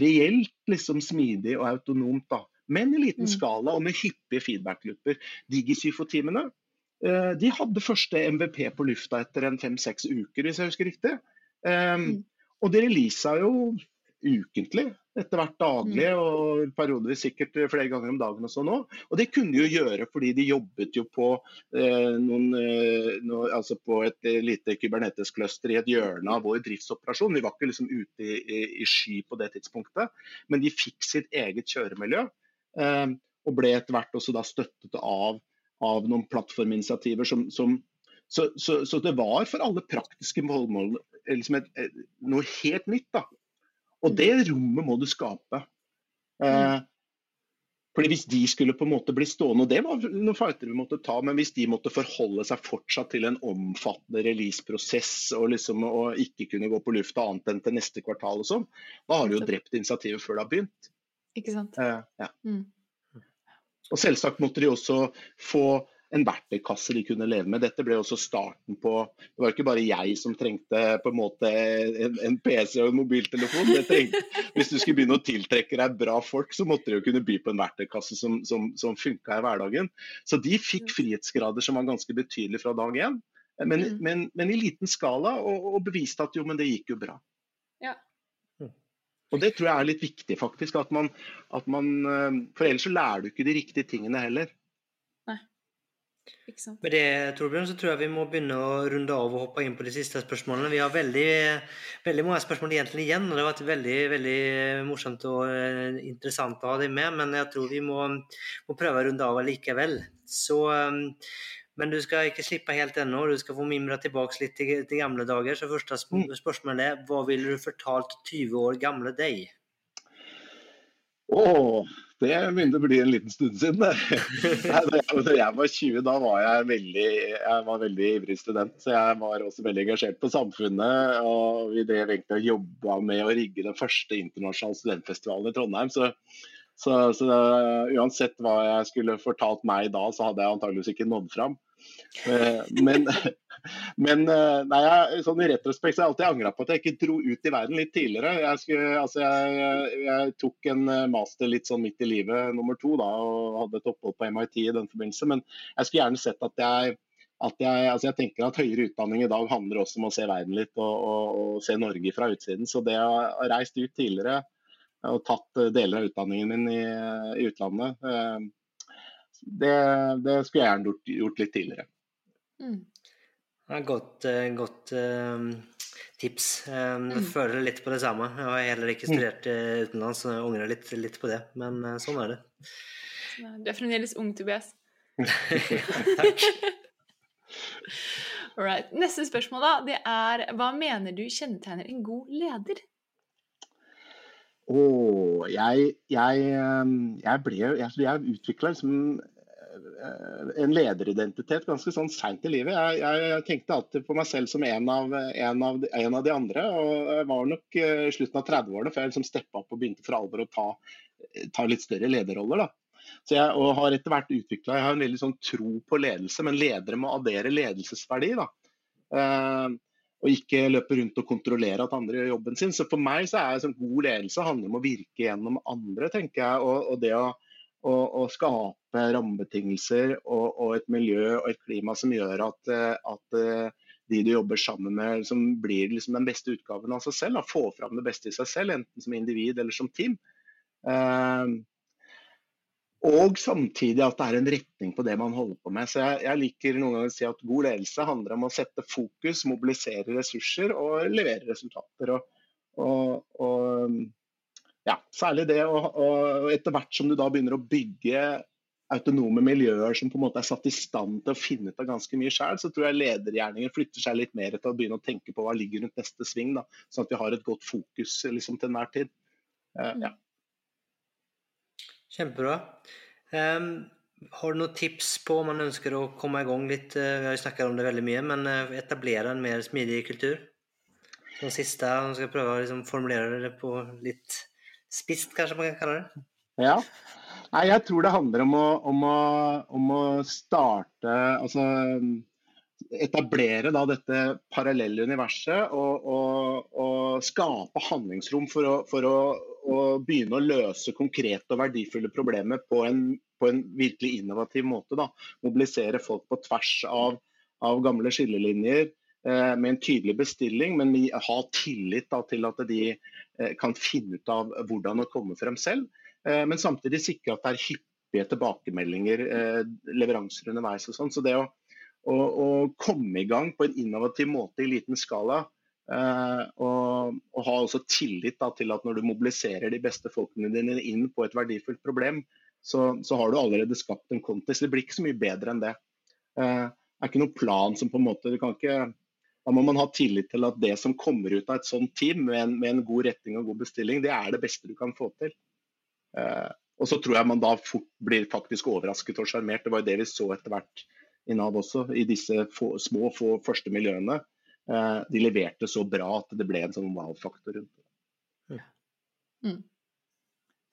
reelt liksom smidig og autonomt, da. men i liten mm. skala og med hyppige feedback-looper. Digisyfo-teamene eh, de hadde første MVP på lufta etter en fem-seks uker, hvis jeg husker riktig. Um, mm. Og de releasa jo ukentlig etter hvert daglig mm. og periodevis sikkert flere ganger om dagen og sånn også. Og det kunne de jo gjøre fordi de jobbet jo på, eh, noen, eh, no, altså på et eh, lite kybernetisk-cluster i et hjørne av vår driftsoperasjon. Vi var ikke liksom ute i, i, i sky på det tidspunktet, men de fikk sitt eget kjøremiljø. Eh, og ble etter hvert også da støttet av, av noen plattforminitiativer som, som så, så, så, det var for alle praktiske målmål liksom et, et, noe helt nytt. da. Og det rommet må du skape. Eh, fordi Hvis de skulle på en måte bli stående, og det var noen fighter vi måtte ta, men hvis de måtte forholde seg fortsatt til en omfattende releaseprosess og, liksom, og ikke kunne gå på lufta annet enn til neste kvartal og sånn, da har du jo drept initiativet før det har begynt. Ikke sant. Eh, ja. mm. Og selvsagt måtte de også få en verktøykasse de kunne leve med. Dette ble også starten på Det var ikke bare jeg som trengte på en måte en, en PC og en mobiltelefon. Trengte, hvis du skulle begynne å tiltrekke deg bra folk, så måtte du jo kunne by på en verktøykasse som, som, som funka i hverdagen. Så de fikk frihetsgrader som var ganske betydelige fra dag én. Men, mm. men, men, i liten skala, og, og, beviste at jo, men det gikk jo bra. Ja. Og det tror jeg er litt viktig, faktisk. At man, at man, eh, for ellers så lærer du ikke de riktige tingene heller. Med det Torbjørn, så tror jeg vi må begynne å runde av og hoppe inn på de siste spørsmålene. Vi har veldig, veldig mange spørsmål egentlig igjen, og det har vært veldig, veldig morsomt og eh, interessant å ha deg med. Men jeg tror vi må, må prøve å runde av likevel. Så, eh, men du skal ikke slippe helt ennå. Du skal få mimre tilbake litt til, til gamle dager. Så første spørsmål spørsmålet er hva ville du fortalt 20 år gamle deg? Oh, det begynte å bli en liten stund siden. da jeg var 20, da var jeg veldig, jeg var veldig ivrig student. Så jeg var også veldig engasjert på samfunnet. Og vi drev egentlig og jobba med å rigge den første internasjonale studentfestivalen i Trondheim. Så, Så, så uansett hva jeg skulle fortalt meg da, så hadde jeg antageligvis ikke nådd fram. Eh, men, men eh, nei, jeg, sånn i retrospekt så har jeg alltid angra på at jeg ikke dro ut i verden litt tidligere. Jeg, skulle, altså jeg, jeg, tok en eh, master litt sånn midt i livet nummer to da, og hadde et opphold på MIT i den forbindelse. Men jeg skulle gjerne sett at jeg at jeg, altså jeg, tenker at høyere utdanning i dag handler også om å se verden litt og, og, og se Norge fra utsiden. Så det å ha reist ut tidligere og tatt deler av utdanningen min i, i utlandet, det, det, skulle jeg gjerne gjort, gjort litt tidligere. Mm. Ja, godt, eh, godt tips. Jeg mm. føler litt på det samme. Jeg har heller ikke studert uh, utenlands, så jeg angrer litt, litt, på det. Men sånn er det. Du er fremdeles ung, Tobias. Takk. Neste spørsmål da, det er hva mener du kjennetegner en god leder? Oh, jeg, jeg, jeg, ble, jeg, jeg utvikla liksom Eh, en lederidentitet ganske sånn seint i livet. Jeg, jeg, jeg, tenkte alltid på meg selv som en av, en av, en av de andre. og Jeg var nok i uh, slutten av 30-årene før jeg liksom steppa opp og begynte for alvor å ta, ta litt større lederroller. da. Så jeg og har etter hvert utvikla Jeg har en veldig sånn tro på ledelse, men ledere må addere ledelsesverdi. da. Uh, og ikke løpe rundt og kontrollere at andre gjør jobben sin. Så For meg så er sånn, god ledelse handler om å virke gjennom andre, tenker jeg. og, og det å å, å, skape rammebetingelser og, og, et miljø og et klima som gjør at, at de du jobber sammen med, som blir liksom den beste utgaven av seg selv. Da. Få fram det beste i seg selv, enten som individ eller som team. Eh, og samtidig at det er en retning på det man holder på med. Så jeg, jeg liker noen ganger å si at God ledelse handler om å sette fokus, mobilisere ressurser og levere resultater. Og, og, og ja, særlig det, og, og, etter hvert som du da begynner å bygge autonome miljøer som på en måte er satt i stand til å finne ut av ganske mye sjøl, så tror jeg ledergjerninger flytter seg litt mer til å begynne å tenke på hva ligger rundt neste sving. da, Sånn at vi har et godt fokus liksom, til enhver tid. Uh, ja. Kjempebra. Um, har du noen tips på om man ønsker å komme i gang litt? Eh, vi har jo snakket om det veldig mye, men eh, etablere en mer smidig kultur? Som siste, om skal prøve å liksom formulere det på litt spist, kanskje man kan kalle det? Ja. Nei, jeg tror det handler om å, om å, om å starte Altså etablere da dette parallelle universet og, og, og skape handlingsrom for, å, for å, å, begynne å løse konkrete og verdifulle problemer på en, på en virkelig innovativ måte. Da. Mobilisere folk på tvers av, av gamle skillelinjer eh, med en tydelig bestilling, men ha tillit da, til at de Eh, kan finne ut av hvordan å komme frem selv. Eh, men samtidig sikre at det er hyppige tilbakemeldinger, leveranser underveis. og sånn. Så det å, å, å, komme i gang på en innovativ måte i liten skala, og, og ha også tillit da, til at når du mobiliserer de beste folkene dine inn på et verdifullt problem, så, så har du allerede skapt en contest. Det blir ikke så mye bedre enn det. Det er ikke noen plan som på en måte ikke da må man ha tillit til at det som kommer ut av et sånt team med en, med en god retning og god bestilling, det er det beste du kan få til. Eh, og så tror jeg man da fort blir faktisk overrasket og sjarmert. Det var jo det vi så etter hvert i Nav også, i disse få, små, få første miljøene. Eh, de leverte så bra at det ble en sånn wow-faktor rundt det. Mm.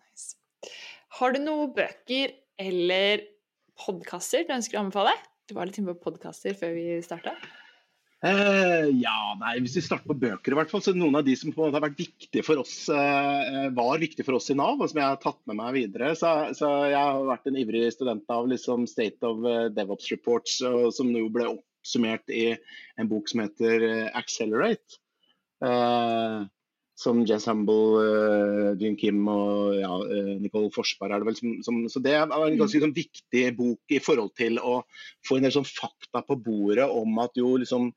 Nice. Har du noen bøker eller podkaster du ønsker å anbefale? Du var litt inne på podkaster før vi starta. Eh, ja, nei, Hvis vi starter på bøker, i hvert fall, så noen av de som på en måte har vært viktige for oss, eh, var viktige for oss i Nav, og som jeg har tatt med meg videre. Så, så jeg har vært en ivrig student av liksom State of eh, DevOps Reports, og, som nå ble oppsummert i en bok som heter eh, Accelerate. Eh, som Jess Humble, uh, Jean Kim og ja, uh, Nicole Forsberg er det vel som, som, Så det er en ganske sånn, viktig bok i forhold til å få en del sånn fakta på bordet om at jo liksom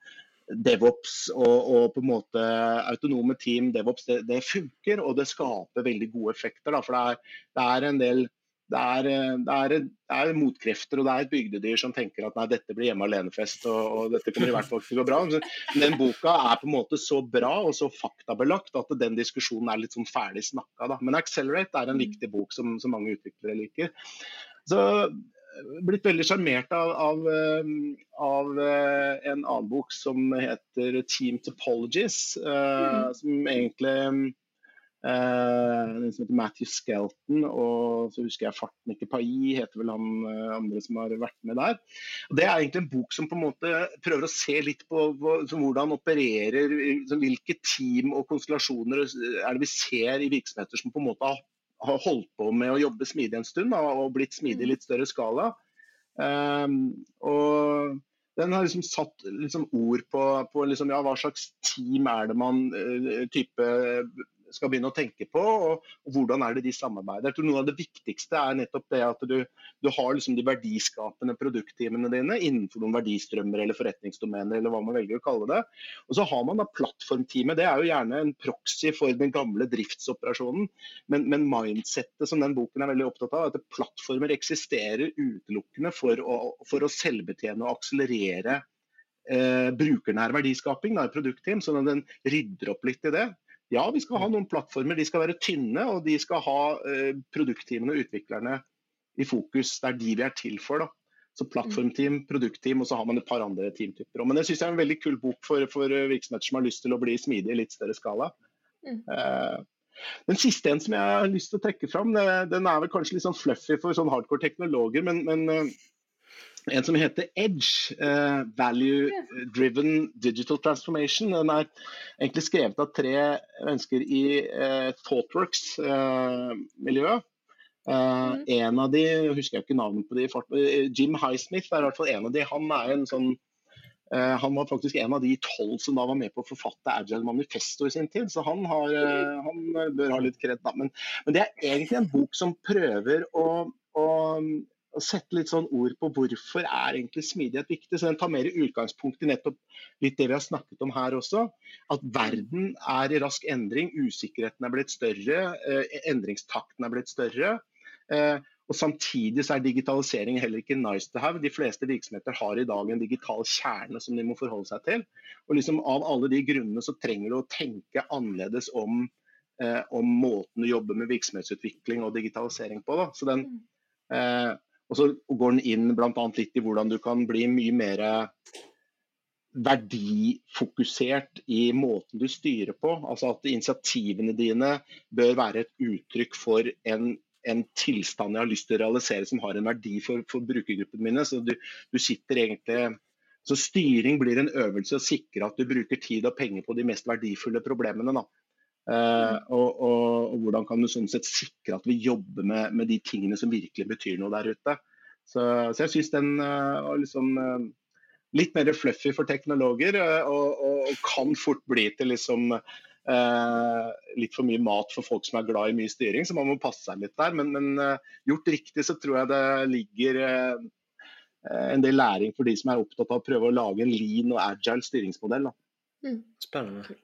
DevOps og, og, på en måte autonome team, DevOps, det, det, funker og det skaper veldig gode effekter. Da, for det er, det er en del det er, eh, det, er, det er, motkrefter og det er et bygdedyr som tenker at nei, dette blir hjemme alene-fest og, og, dette kommer i hvert fall til å gå bra. Men den boka er på en måte så bra og så faktabelagt at den diskusjonen er litt sånn ferdig snakka. Da. Men 'Accelerate' er en viktig bok som, som mange utviklere liker. Så eh, blitt veldig sjarmert av, av, eh, av, en annen bok som heter 'Team Topologies'. Mm. Som egentlig en som heter Matthew Skelton, og så husker jeg Farten ikke Pai, heter vel han eh, andre som har vært med der. Og det er egentlig en bok som på en måte prøver å se litt på, hvordan opererer Hvilke team og konstellasjoner er det vi ser i virksomheter som på en måte har, holdt på med å jobbe smidig en stund og blitt smidig i litt større skala. Um, og den har liksom satt liksom ord på, på liksom, ja, hva slags team er det man type skal begynne å tenke på, og, og, hvordan er det de samarbeider. Jeg tror Noe av det viktigste er nettopp det at du, du har liksom de verdiskapende produktteamene dine innenfor noen verdistrømmer eller forretningsdomener, eller hva man velger å kalle det. Og så har man da plattformteamet. Det er jo gjerne en proxy for den gamle driftsoperasjonen, men, men mindsettet som den boken er veldig opptatt av, at plattformer eksisterer utelukkende for å, for å selvbetjene og akselerere eh, brukernær verdiskaping da, produktteam, sånn at den rydder opp litt i det. Ja, vi skal ha noen plattformer. De skal være tynne, og de skal ha eh, produktteamene og utviklerne i fokus. Det er de vi er til for. da. Så plattformteam, produktteam, og så har man et par andre teamtyper. Men det syns jeg er en veldig kul bok for, for, virksomheter som har lyst til å bli smidige i litt større skala. Mm. Eh, den siste en som jeg har lyst til å trekke fram, den er vel kanskje litt sånn fluffy for sånn hardcore teknologer, men, men eh, en som heter Edge, uh, Value Driven Digital Transformation. Den er egentlig skrevet av tre mennesker i uh, Thoughtworks-miljøet. Uh, mm. En av de, jeg husker ikke navnet på de, Jim Highsmith er i hvert fall en av de. Han er en sånn han var faktisk en av de tolv som da var med på å forfatte Agile Manifesto i sin tid, så han, har, han bør ha litt kred. Men, men, det er egentlig en bok som prøver å, å å sette litt sånn ord på hvorfor er egentlig smidighet viktig. Så Den tar mer utgangspunkt i nettopp litt det vi har snakket om her også. At verden er i rask endring, usikkerheten er blitt større, eh, endringstakten er blitt større. Eh, og Samtidig så er digitalisering heller ikke nice to have. De fleste virksomheter har i dag en digital kjerne som de må forholde seg til. Og liksom Av alle de grunnene så trenger du å tenke annerledes om, eh, om måten du jobber med virksomhetsutvikling og digitalisering på. Da. Så den, mm. eh, og så går den inn bl.a. litt i hvordan du kan bli mye mer verdifokusert i måten du styrer på. Altså at initiativene dine bør være et uttrykk for en, en tilstand jeg har lyst til å realisere som har en verdi for, for brukergruppene mine. Så du, du egentlig så styring blir en øvelse å sikre at du bruker tid og penger på de mest verdifulle problemene. Da. Uh, og, og, og, hvordan kan du sånn sett sikre at vi jobber med, med, de tingene som virkelig betyr noe der ute. Så, så jeg syns den uh, liksom, uh, litt mer fluffy for teknologer, og, og, kan fort bli til liksom litt for mye mat for folk som er glad i mye styring, så man må passe seg litt der. Men, men gjort riktig så tror jeg det ligger en del læring for de som er opptatt av å prøve å lage en lean og agile styringsmodell. Mm. Spennende.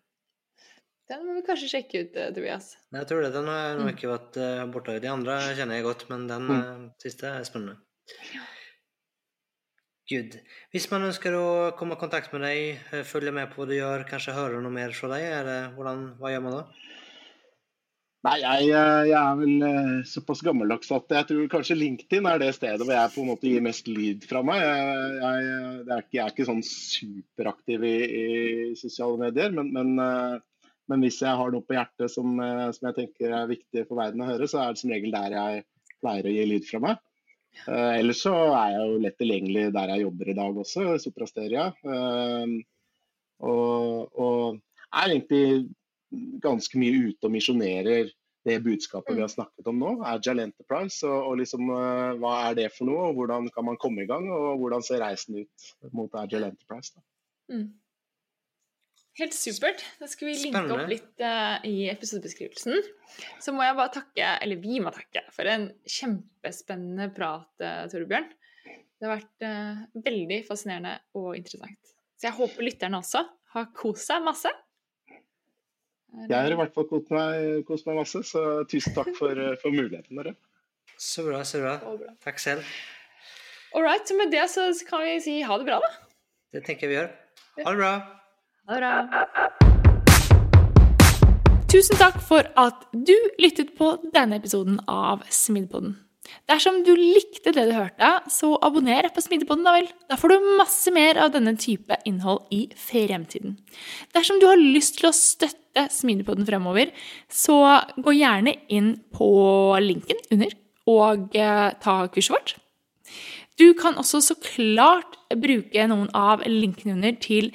Den må vi kanskje sjekke ut, eh, Tobias. Jeg tror det. Den har mm. ikke vært uh, borte. De andre kjenner jeg godt, men den uh, siste er spennende. Gud. Hvis man ønsker å komme i kontakt med deg, følge med på hva du gjør, kanskje høre noe mer fra deg, det, hvordan, hva gjør man da? Nei, jeg, jeg, er vel såpass gammeldags at jeg tror kanskje LinkedIn er det stedet hvor jeg på en måte gir mest lyd fra meg. Jeg, jeg, er, ikke, jeg er, ikke, sånn superaktiv i, i sosiale medier, men, men men hvis jeg har noe på hjertet som, eh, som, jeg tenker er viktig for verden å høre, så er det som regel der jeg pleier å gi lyd fra meg. Uh, ellers så er jeg jo lett tilgjengelig der jeg jobber i dag også, i Soprasteria. Uh, og, og, er egentlig ganske mye ute og misjonerer det budskapet vi har snakket om nå, Agile Enterprise. Og, og liksom, uh, hva er det for noe, og hvordan kan man komme i gang, og hvordan ser reisen ut mot Agile Enterprise. Da. Mm. Helt supert. Da skal vi linke Spennende. opp litt uh, i episodebeskrivelsen. Så må jeg bare takke, eller vi må takke, for en kjempespennende prat, uh, Torbjørn. Det har vært uh, veldig fascinerende og interessant. Så jeg håper lytterne også har kost seg masse. Jeg har i hvert fall kost meg, kost meg masse, så tusen takk for, for muligheten. Dere. Så bra, så bra. bra. Takk selv. All right, så med det så kan vi si ha det bra, da. Det tenker jeg vi gjør. Ha det bra. Ha det bra. Tusen takk for at du lyttet på denne episoden av Smidpodden. Dersom du likte det du hørte, så abonner på Smidepodden, da vel. Da får du masse mer av denne type innhold i fremtiden. Dersom du har lyst til å støtte Smidepodden fremover, så gå gjerne inn på linken under og eh, ta kurset vårt. Du kan også så klart bruke noen av linkene under til